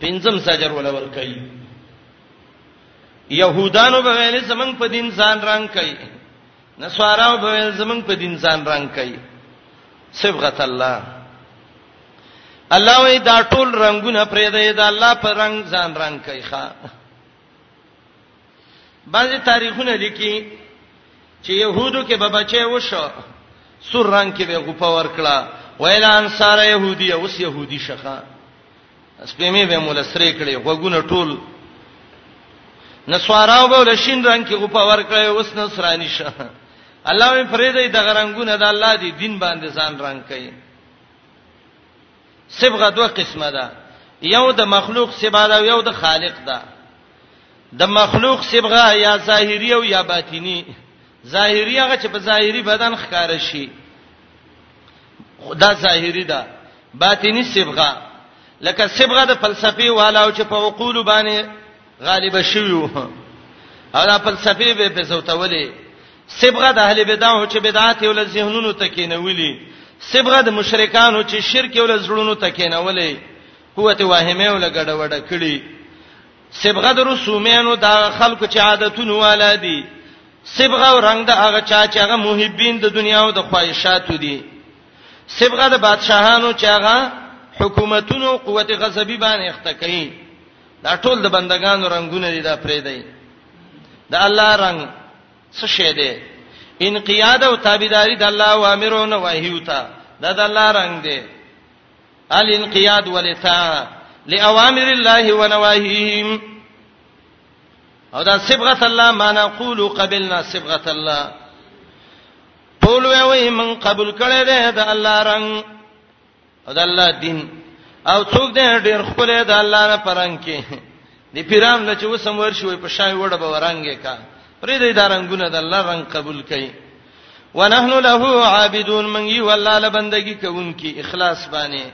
پنځم سجر ولا ور کوي يهودانو به ویل زمنګ په دین ځان رنگ کوي نسواراو به ویل زمنګ په دین ځان رنگ کوي صبغت الله الله وی دا ټول رنگونه پرې دی دا الله په رنگ ځان رنگ کوي ښا بعضی تاریخونه لیکي چې يهودو کې به بچي وشو سور رنگ کې به غوپا ورکړه ویل انصار يهودي اوس يهودي شخه سپېمې به مولا سره کړي غوګونه ټول نسواراو به لشین رنگ کې غوپا ورکړي اوس نصرانی شه الله مې فرېدې د غرنګونه د الله دی دین باندې ځان رنگ کوي صبغه دوه قسمه ده یو د مخلوق صبغه ده یو د خالق ده د مخلوق صبغه یا ظاهری او یا باطینی ظاهری هغه چې په ظاهری بدن ښکار شي دا ظاهری ده باطینی صبغه لکه صبغه د فلسفي والاو چې په عقول باندې غالب شوی وو او دا فلسفي به په زوتولې صبغه د اهل بدعو چې بدعات ول ذهنونو ته کینولې صبغه د مشرکانو چې شرک ول زړونو ته کینولې قوت واهمه ول ګډوډه کړي صبغه د رسومانو د خلکو چې عادتونه ولادي صبغه او رنگ د هغه چا چې هغه محبین د دنیا او د خواهشاتو دي صبغه د بادشاهانو چې هغه حکومتونو قوت غضبي باندې اخته کوي دا ټول د بندگانو رنگونه دي دا پرې دی د الله رنگ څه شی دی انقیاد او تابعداري د الله او امرو نه وایو ته دا د الله رنگ دی الانقیاد ولتا لاوامر الله ونواهیهم او دا صبغه الله ما نقول قبلنا صبغه الله ټول وی من قبول کړي ده د الله رنگ او د الله دین او څوک دې ډېر خپل د الله نه پرنګ کې دی پیران لچ وسم ورشوي په شای وړه به ورانګې کا پرې دې دا رنگونه د الله رنگ قبول کړي ونحن له عابدون من یو الله له بندگی کوونکی اخلاص باندې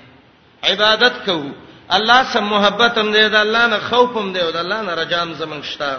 عبادت کوو الله سم محبت هم دی د الله نه خوف هم دی او د الله نه رجام زمنګ شته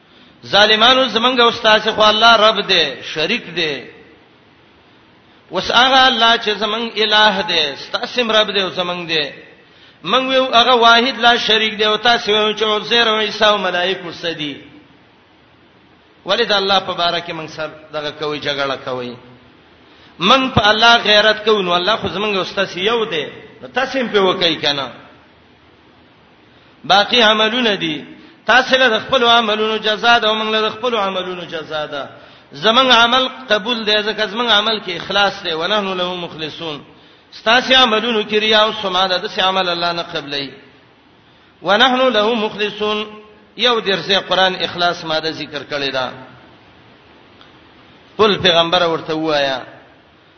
ظالمانو زمنګ او استاد خو الله رب دې شریک دې وس هغه الله چې زمنګ الٰه دې ستاسو رب دې او زمنګ دې منګ ویو هغه واحد لا شریک دې او تاسو ویو چې عزیر او عیسی او ملائکه سدي ولید الله په باره کې موږ سر دغه کوي جګړه کوي موږ په الله غیرت کوو نو الله خو زمونږ استاد یو دی نو تاسو هم په وکای کنه باقی عملونه دي تاسو له خپل عملونو جزاء ده او موږ له خپل عملونو جزاء ده زمنګ عمل قبول دی ځکه زمنګ عمل کې اخلاص دی ونحنو له مخلصون ستاسو عملونو کې ریا او سمعه ده څه عمل الله نه قبلای ونحنو له مخلصون یو درسه قران اخلاص ماده ذکر کړی دا قل پیغمبر ورته وایا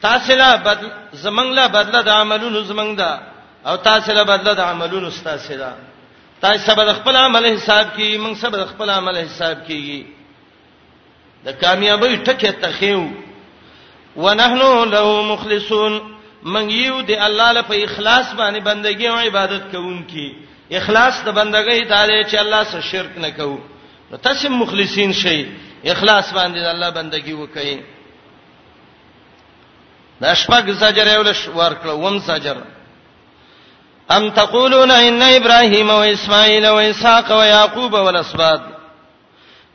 تاسو لا بدل زمنګ لا بدله د عملونو زمنګ دا او تاسو لا بدله د عملونو تاسو لا تاسو سبا خپل عمل حساب کی موږ سبا خپل عمل حساب کیږي د کامیابی ټکی تخیو ونحنو له مخلصون من یو دی الله له په اخلاص باندې بندگی او عبادت کوونکی اخلاص د بندګۍ ته دی چې الله سره شرک نه کوو نو تاسو مخلصین شئ اخلاص باندې الله بندگی وکړئ د شپږ سجر یو لش ورکړه وم سجر ام تقولون ان ابراهيم واسماعيل واسحاق ويعقوب والاسباط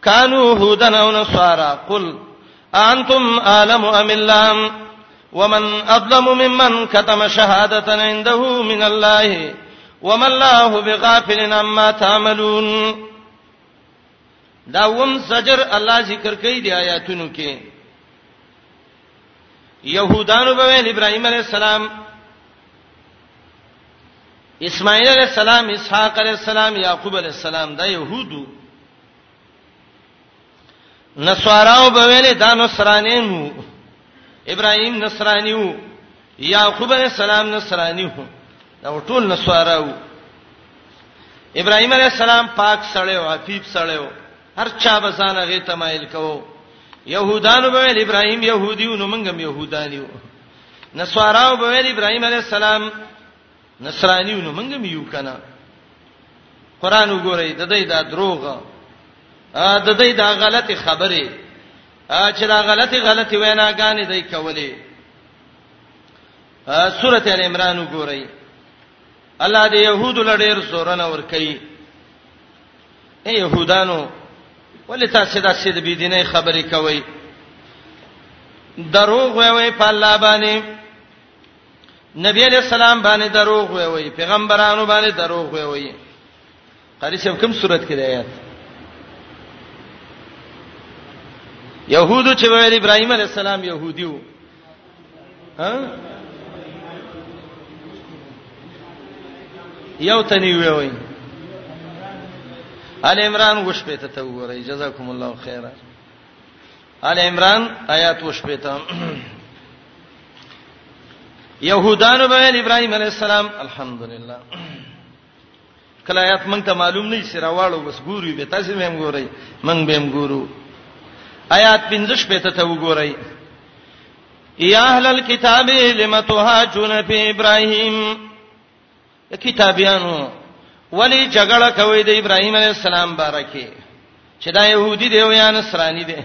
كانوا هودا او نصارى قل انتم عالم ام الله ومن اظلم ممن كتم شهاده عنده من الله وما الله بغافل عما تعملون دا وم زجر الله ذکر کوي د آیاتونو کې يهودانو به ویل ابراهيم عليه السلام اسماعیل عليه السلام اسحاق عليه السلام يعقوب عليه السلام دا يهودو نصاراو به ویل دا نصرانینو ابراهيم نصرانیو یعقوب علیہ السلام نصرانی هو دا ټول نصارا وو ابراهیم علیہ السلام پاک سړی او حفیظ سړی او هر چا به ځان هغه تمایل کوو يهودانو به ویل ابراهیم يهودیو نو موږ هم يهودانیو نصاراو به ویل ابراهیم علیه السلام نصرانیو نو موږ هم یو کنه قران وګورئ د دې دا دروغ د دې دا غلطه خبره چې دا غلطه غلطه ویناګانې دای کولې سوره ال عمران وګورئ الله دې يهود لړیر سورنه ور کوي اے يهودانو ولې تاسو دا سید بی دینه خبرې کوي دروغ وی وی په الله باندې نبی علیہ السلام باندې دروغ وی وی پیغمبرانو باندې دروغ وی وی قاری صاحب کوم صورت کې دی آیات يهودو چې ویل ابراهيم عليه السلام يهوديو ها یو تنی وی وی ال عمران وش پته ته وره جزاکم الله خیره ال عمران آیات وش پته يهودانو به ابراهيم عليه السلام الحمدلله کله آیات مونږ ته معلوم نه شي راوالو بس ګوري به تاسو به هم ګورئ مونږ به هم ګورو آیات 15 پته ته وګورئ یا اهل الكتاب لم تهاجون فی ابراهیم کتابیانو ولی جګړه کوي د ابراهیم علی السلام بارکه چې دا يهودي دی او یا نصراني دی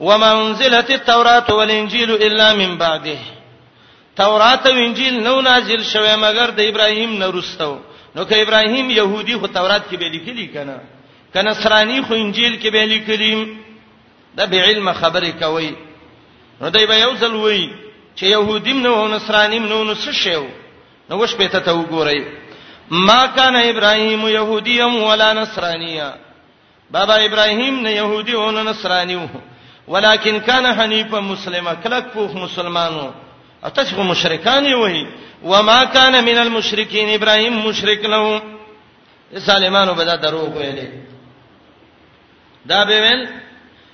وما انزلت التوراۃ والانجیل الا من بعده تورات او انجیل نو نازل شوه مګر د ابراهیم نه رستو نو که ابراهیم يهودي خو تورات کې به لیکلي کنه کنه سرانی خو انجیل کې به لیکلي دا به علم خبره کوي نو دای به یو ځل وای چې يهودیم نو او نصرانیم نو نو څه شیو نو وش پته ته وګورئ ما کان ابراهیم يهودیم ولا نصرانیه بابا ابراهيم نه يهودي او نه نصراني وو ولکن کان حنیفه مسلمه کلک پوخ مسلمانو اته څو مشرکان وي و ما کان من المشرکین ابراهیم مشرک نو ظالمانو به دا دروغ ویلې دا به ویل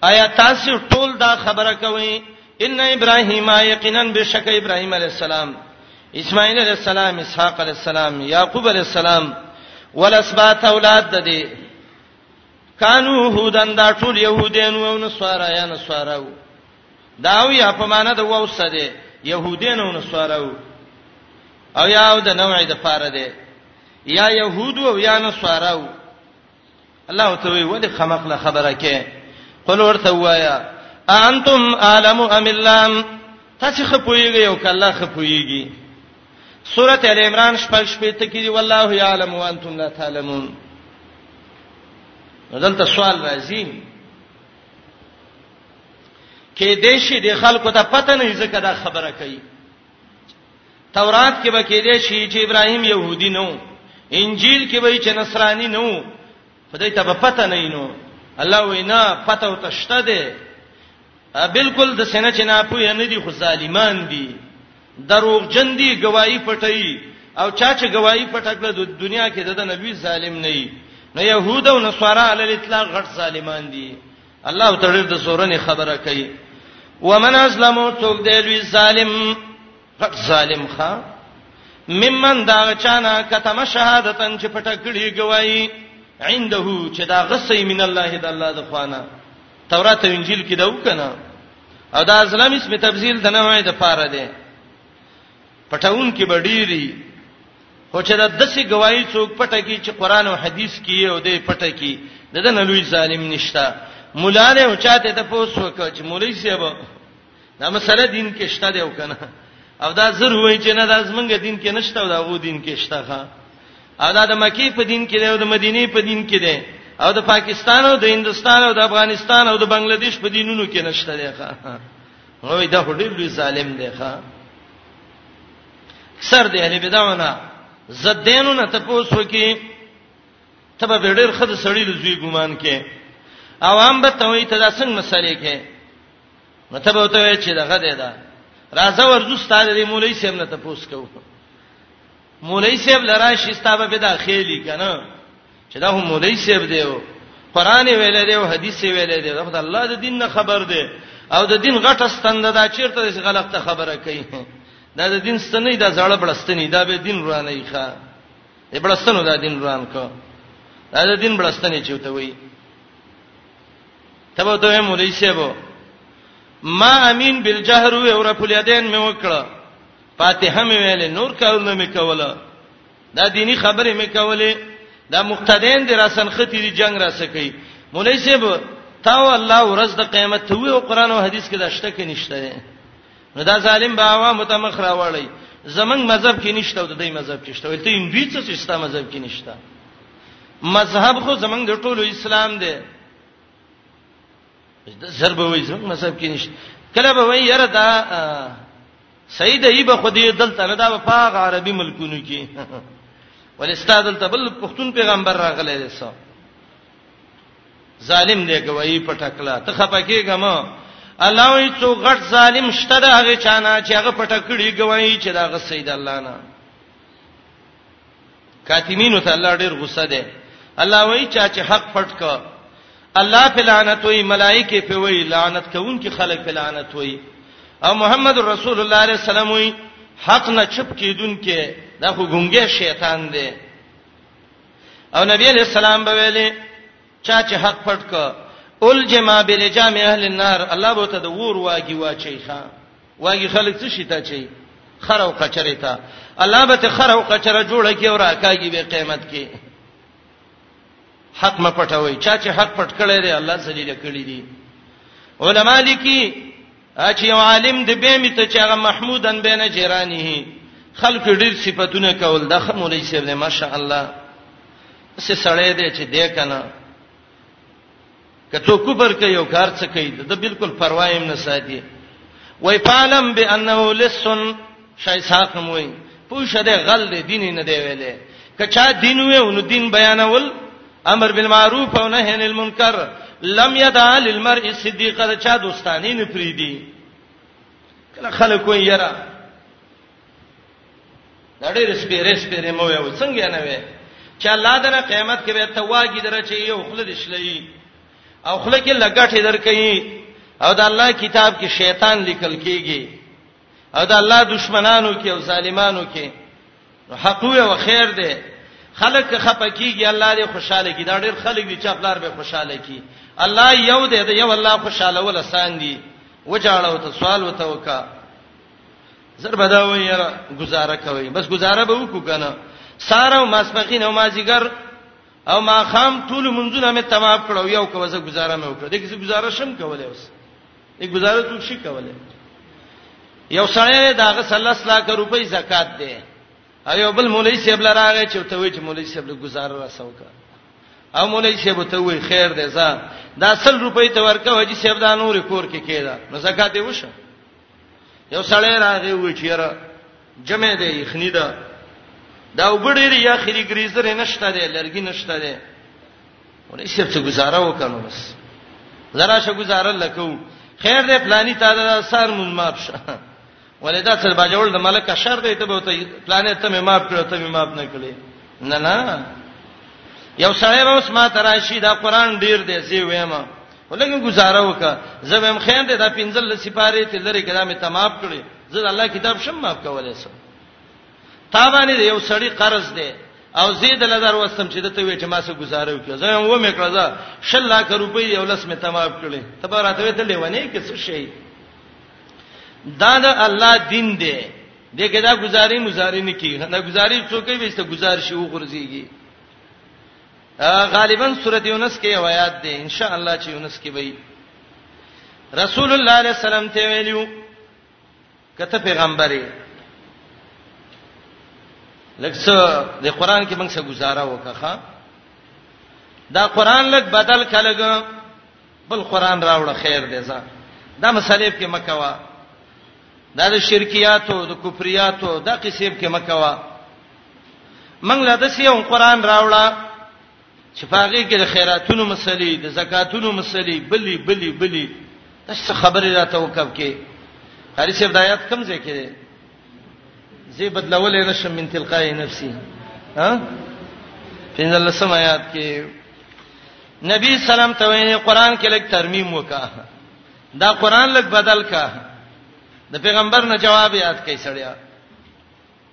آیا تاسو ټول دا خبره کوئ ان ابراهیم یقینا بشک ابراهیم علی السلام اسماعیل علی السلام اسحاق علی السلام یعقوب علی السلام ولسبات اولاد د دې کانو هودن دا ټول يهودین او نصارا یا نصاراو دا وی په معنا د ووسه دي يهودین او نصاراو او یا د نوع د فار دي یا يهود او یا نصاراو الله ته وی ولې خمق له خبره کې قل ورته وایا انتم عالم ام الله تاسو خپویږئ او کله خپویږئ سورۃ ال عمران شپږ شپې ته کې دی والله یعلم وانتم لا تعلمون دلته سوال راځي کې دې شي د خلکو ته پته نه ځکه دا خبره کوي تورات کې به کې دې شي چې ابراهيم يهودي نو انجیل کې به چې نصراني نو په دې ته به پته نه نو الله وینا پته او تشته ده بالکل د سینه چې نه پوهې نه دي خو ظالمان دي دروغ جن دي گواہی پټي او چا چې گواہی پټکړه د دنیا کې د نبی ظالم نه نو يهود او نصارا علی الاطلاق غټ ظالمان دي الله تعالی د سورنې خبره کوي ومن اسلم څوک دی لوی ظالم غټ ظالم ښا ممن دا چانه کتم شهادتن چې پټه کړی گواہی عنده چې دا غصې من الله د الله د خوانه تورات او انجیل کې دا وکنه او دا اسلام اسم تفضیل د نوې د پاره دی پټاون کې بډيري خو چې دا دسي گواہی څوک پټه کی چې قران او حدیث کې او دې پټه کی د دې لوی ظالم نشتا مولا نه اوچاته ته پوس وک چې مولوی صاحب دا مسله دین کې شته دی او کنه او دا زر وای چې نه دا زمونږ دین کې نشته او دا غو دین کې شته ښا او دا د مکی په دین کې دی او د مدینه په دین کې دی او د پاکستان او د هندستان او د افغانستان او د بنگلاديش په دینونو کې نشته دی ښا وای دا هډیر لوی ظالم دی ښا سر دی اهل بدعونه زدینو نه تاسو کې تبه ډېر خد سړی لزوی ګمان کې عوام به توي ته دا څنګه مسلې کې مطلب وته وی چې دغه دی دا راځه ورځو ستاره دی مولوی صاحب نه تاسو کو مولوی صاحب لرا شي ستابه به دا خېلی کنه چې دا هم مولوی صاحب دی قرآن ویل دی او حدیث ویل دی دا خدای الله د دین نه خبر دی او د دین غټه ستند دا چیرته د غلطه خبره کوي دا د دین ستنې دا زړه بلستنې دا به دین روانه ای ښا ای بلستنو دا دین روان کو دا د دین بلستنې چوته وی تبو ته مولوی صاحب ما امین بالجهر و رفل یدین مې وکړه فاتحه مې ویلې نور کارونه مې کوله دا دینی خبرې مې کولې دا مقتدین دې راسن ختی دي جنگ را سکی مولای صاحب تا الله ورځ د قیامت ته وی او قران او حدیث کې دا شته کې نشته دی نو دا ظالم به عوام ته مخ راوړی زمنګ مذهب کې نشته او د دې مذهب کې شته ولته هندوی څه سیستم مذهب کې نشته مذهب خو زمنګ د ټولو اسلام دی د ضرب وای زموږ مذهب کې نشته کله به وای یره دا سید ایبه خو دې دلته نه دا په عربي ملکونو کې ول استاد دلته بل پښتون پیغمبر راغلی دی سو ظالم دی کوي پټکلا ته خپکیګه ما الله وی څو غټ ظالم شته دا هغه چانه چې هغه پټکړی کوي چې دا غ سید الله نه کاتمینو ته الله ډیر غوسه ده الله وایي چا چې حق پټ ک الله په لعنت وي ملائکه په وي لعنت کوونکي خلک په لعنت وي او محمد رسول الله عليه السلام وي حق نه چپ کیدونکې دا خو ګونګې شیطان دی او نبی علیہ السلام به ویلي چا چې حق پټ ک الجم بلجام اهل النار الله به ته د ور واګي واچي ښا واګي خلک څه شي ته چي خرو قچره ته الله به ته خرو قچره جوړه کی او راکاږي به قیامت کې حق م پټوي چا چې حق پټ کړی دی الله ذلیل کړی دی علما لیکي چې یو عالم د به می ته چې هغه محمودن بین جیرانه خلک ډیر صفاتونه کول د خمولې سره ماشاء الله څه سړی دی چې دی کنه کته کوبر کوي او کار څه کوي د بالکل پروا یې نه ساتي وای پالم بانه لسن شای ساق موي پوښه دی غل دی دین نه دی ویلې کچا دین وې نو دین بیانول امر بالمعروف او نهی عن المنکر لم يدع للمرء صدیقه چا دوستانی نه پریدي کله خلک وایي یاره دا ډېر سپیره سپیره مو وي څنګه نه وي چې الله دنه قیامت کې به تواګی درچې یو خلد شلې او خلک لګټې درکې او د الله کتاب کې شیطان لیکل کیږي او د الله دشمنانو کې او ظالمانو کې حقوه او خیر دی خلک خپکیږي الله دې خوشاله کی دا ډېر خلک دي چې خپلار به خوشاله کی الله یو دې یو الله خوشاله ول سان دي وجاړه او ته سوال وته وکړه زر بدا وای یاره گزاره کوي بس گزاره به وکړو کنه ساره او ماسپخین او مازیګر او ما خام ټول منځونه مې تمام کړو یو کوزه گزاره مې وکړه دغه گزاره شم کولای اوس دغه گزاره څوک شي کولای یو سړی داغه سلس لاکه روپۍ زکات دی ایو بل مولوی صاحب لراغه چې ته وای چې مولوی صاحب له گزاره راسوکا او مولوی صاحب ته وای خیر دی زه دا 100 روپۍ ته ورکه وجی صاحب دا نور کور کې کېدا نو زکات یې وشه یو سړی راغی و چیرې جمع دی یخنی ده دا وګړي ری اخري ګریزر نشته دی لرګي نشته دی ولې شپ څه گزاره وکړو بس زرا شه گزاره لکو خیر دې پلاني تا دا سار مون ماپ شه ولې دا څل باجول د ملک شر دی ته به ته پلانې ته مې ماپ کړو ته مې ماپ نه کړې نه نه یو سړی به اوس ما تراشی دا قران ډیر دی زی وېما ولګه گزاره وکا زبم خیر دې دا پنځل سپاره ته لری کړه مې تمام کړي زه الله کتاب شم ماف کولای سم تا باندې یو سړی قرض دی او زید لدار وسم چې دته وی چې ما سه گزاره وکړه زه هم و مې کړه زه شل لاک روپۍ یو لس مې تمام کړي ته به راته وې ته لیوانې کې څه شي دا د الله دین دی دغه دا گزاري مزاري نه کیږي دا گزاري څوک به ست گزار شي وګرځيږي غالبا سورۃ یونس کې یو آیات دی ان شاء الله چې یونس کې وایي رسول الله علیه السلام ته ویلو کته پیغمبري لکه د قران کې موږ څه گزاره وکړه دا قران لګ بدل کلګ بل قران راوړ خیر دی ځا دا مسلې کې مکوا دا د شرکیاتو د کفریاتو دا قصې کې مکوا موږ له داسې یو قران راوړا چې پاګه کې د خیراتونو مسلې د زکاتونو مسلې بلی بلی بلی تاسو خبرې راته وکړ کې هر څه بدايات کم ځای کې دي زی بدلولې نشم من تلقای نفسي ها پنځل لسم آیات کې نبی سلام ته وایي قران کې لږ ترمیم وکا دا قران لږ بدل کا د پیغمبر نه جواب یاد کړي سړیا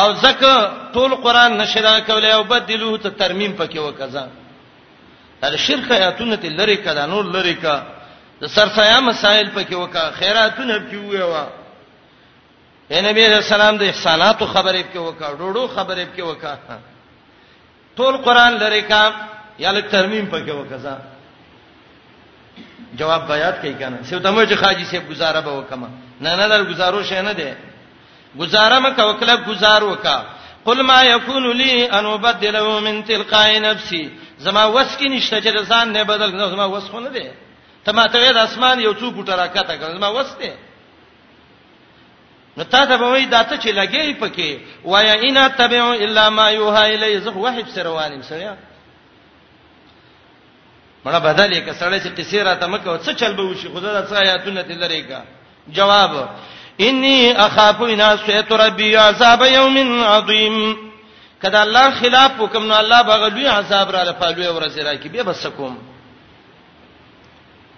او ځکه ټول قران نشرا کولای او بدلوه ته ترمیم پکې وکړه دا شرک آیاتونه ته لری کړه نور لری کا د سرسایا مسائل پکې وکړه خیراتونه پکې ویوا اے نبی رسول الله د احساناتو خبرې پکې وکړه ډوړو خبرې پکې وکړه ټول قران لری کا یا لک ترمیم پکې وکزا جواب بیات کوي کنه سیو ته مې چې خاجي صاحب گزاره به وکما نه نه در گزارو شې نه دی گزاره مکه وکړه گزار وکا قل ما یکون لی ان ابدله من تلقاء نفسی زما وس کې نشته چې ځان نه بدل کړم زما وس خو نه دی ته ما ته د اسمان یو څو ګټه راکته کړم زما وس دی نو تا ته به وای دا ته چې لګی پکې وایا ان تبعو الا ما یوها الی زه وحب سره وانیم سره مړه بدلې ک سړی چې قصې را ته مکه څه چل به وشي خدای دا څه آیاتونه تلری کا جواب انی اخاف ان اسیت ربی عذاب یوم عظیم کدا الله خلاف حکم نو الله بغلوی عذاب را لفالوی ورسره کی به بس کوم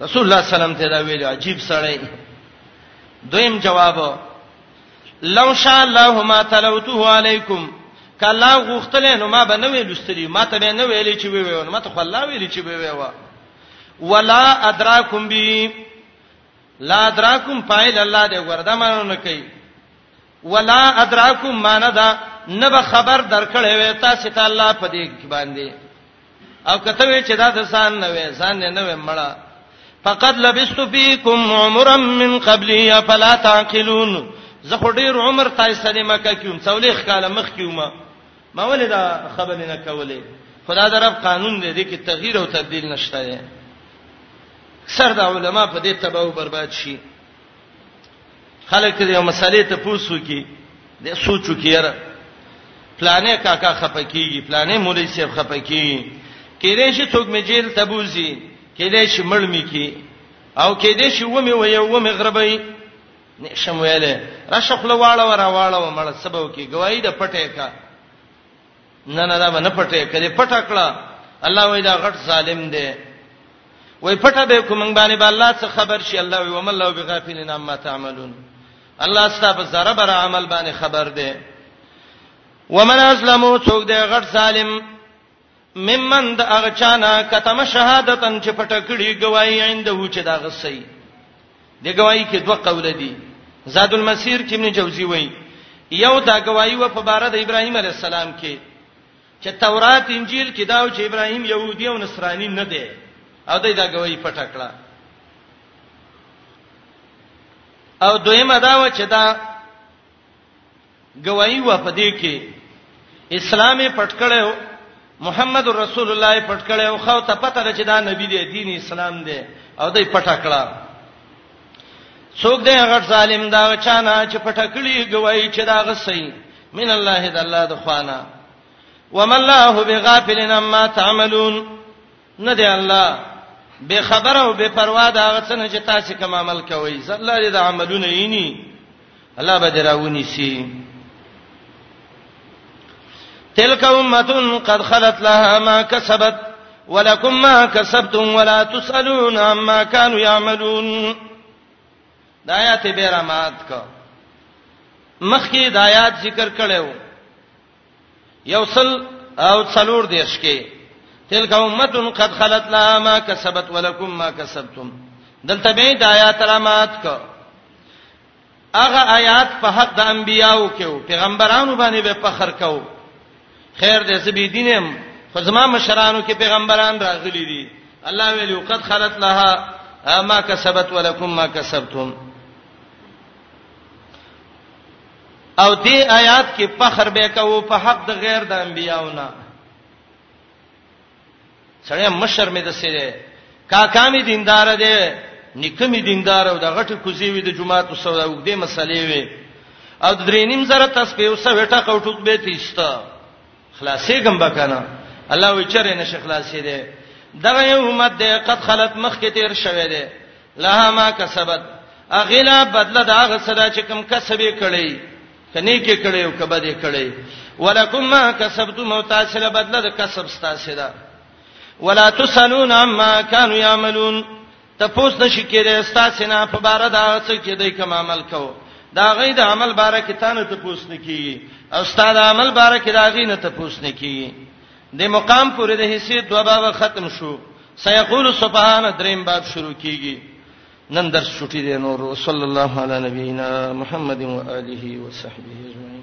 رسول الله سلام ته دا ویل عجیب سړی دویم جواب لو شاء الله ما تلوته علیکم کله غوښتل نو ما به نه ویلستلی ما ته به نه ویلې چې وی وی ما ته خو الله ویلې چې وی وی وا ولا ادراکم بی لا ادراکم فاعل الله دې ورده مانو نه کوي ولا ادراکم ماندا نبا خبر درکړې وې تاسو ته الله په دې کې باندې او کته وی چې دا د سان نه وې سان نه نه وې مړه فقد لبست فيكم عمرا من قبلي فلا تعقلون زه خو ډیر عمر تای سره مکه کیوم څولې ښکاله مخ کیوم ما ولې دا خبر نه کولې خدا در رب قانون دې دې کې تغییر او تبديل نشته سر د علما په دې تباہ او برباد شي خلک دې مسلې ته پوسو کی د سوچو کیره پلانې کاکا خپکیږي پلانې مولوی صاحب خپکیږي کله شي څوک می جیل تبوزي کله شي مړ می کی او کله شي و می و یو و می غربای نشم ویلې راشخله واړه ورا واړه مړ سبو کی گواہی د پټه کا نه نه دا نه پټه کړي پټه کړه الله وای دا غټ ظالم دی وای پټه به کوم باندې به الله څه خبر شي الله وای ومن الله بغافلین عما تعملون الله ستاسو زره بر عمل باندې خبر دی ومن اسلمو څوک دی غټ ظالم ممن د اغچانا کتم شهادتن چې پټه کړي گواہی عنده چې دا غسي د گواہی کې دوه قول دي زاد المسیر کې ابن جوزی وایي یو دا گواہی و په بار د ابراهیم علی السلام کې چې تورات انجیل کې داو چې ابراهیم يهودي او نصراني نه دی او دای دا گواہی پټه کړه او دویمه دا و چې دا ګوايي و په دې کې اسلام یې پټ کړو محمد رسول الله یې پټ کړو خو ته پته ده چې دا نبی دی دین اسلام دی او دې پټ کړه څوک دې هغه ظالم دا چانه چې پټ کړی ګوايي چې دا غسي من الله د الله د خوانه وما الله بغافل عما تعملون نه دی الله بے خبر او بے پروا دا هغه څنګه چې تاسو کوم عمل کوئ الله دې د عملونه یینی الله به دراونی سي تلک امه قد خلت لها ما كسبت ولكم ما كسبتم ولا تسالون عما كانوا يعملون دا آیات به رامات کا مخکې د آیات ذکر کړو یوصل او څلور دیش کې تلک امه قد خلت لها ما کسبت ولکم ما کسبتم دلته به د آیات رامات کو هغه آیات په حق د انبیایو کې او پیغمبرانو باندې به فخر کو خیر دې زبې دینم خو زما مشرانو کې پیغمبران راغلي دي الله ویلو قد خلت لها ما کسبت ولکم ما کسبتم او دې آیات کې فخر به کوو په حق د غیر د انبیاونه سړی مشر مې د سره کاکا مې دیندار دی نیکه مې دیندار او د غټه کوزي وي د جمعات او سودا وګدې مسلې وي او درې نیم زره تسبیح او سوي ټکو ټوک به تیسته خلاصې ګم بکنه الله وی چرې نشه خلاصې ده دغه یو امت ده قد خلت مخ کې تیر شوه ده لها ما کسبت اغلا بدله دا غسدا چې کم کسبې کړی کني کې کړی او کبه دې کړی ولکم ما کسبتم او تاسو له بدله د کسب ستاسو ده ولا تسلون عما كانوا يعملون ته پوس نشی کېدای ستاسو نه په بار دا څه کې دای کوم عمل کو دا غي د عمل باره کې تانه ته پوس نه کیږي او ستاسو د عمل باره کې دا غي نه ته پوس نه کیږي د مقام پورې د حصے دوه باب ختم شو سيقول سبحان دریم باب شروع کیږي نن درس شوټی دی نور صلی الله علی نبینا محمد و آله و صحبه اجمعین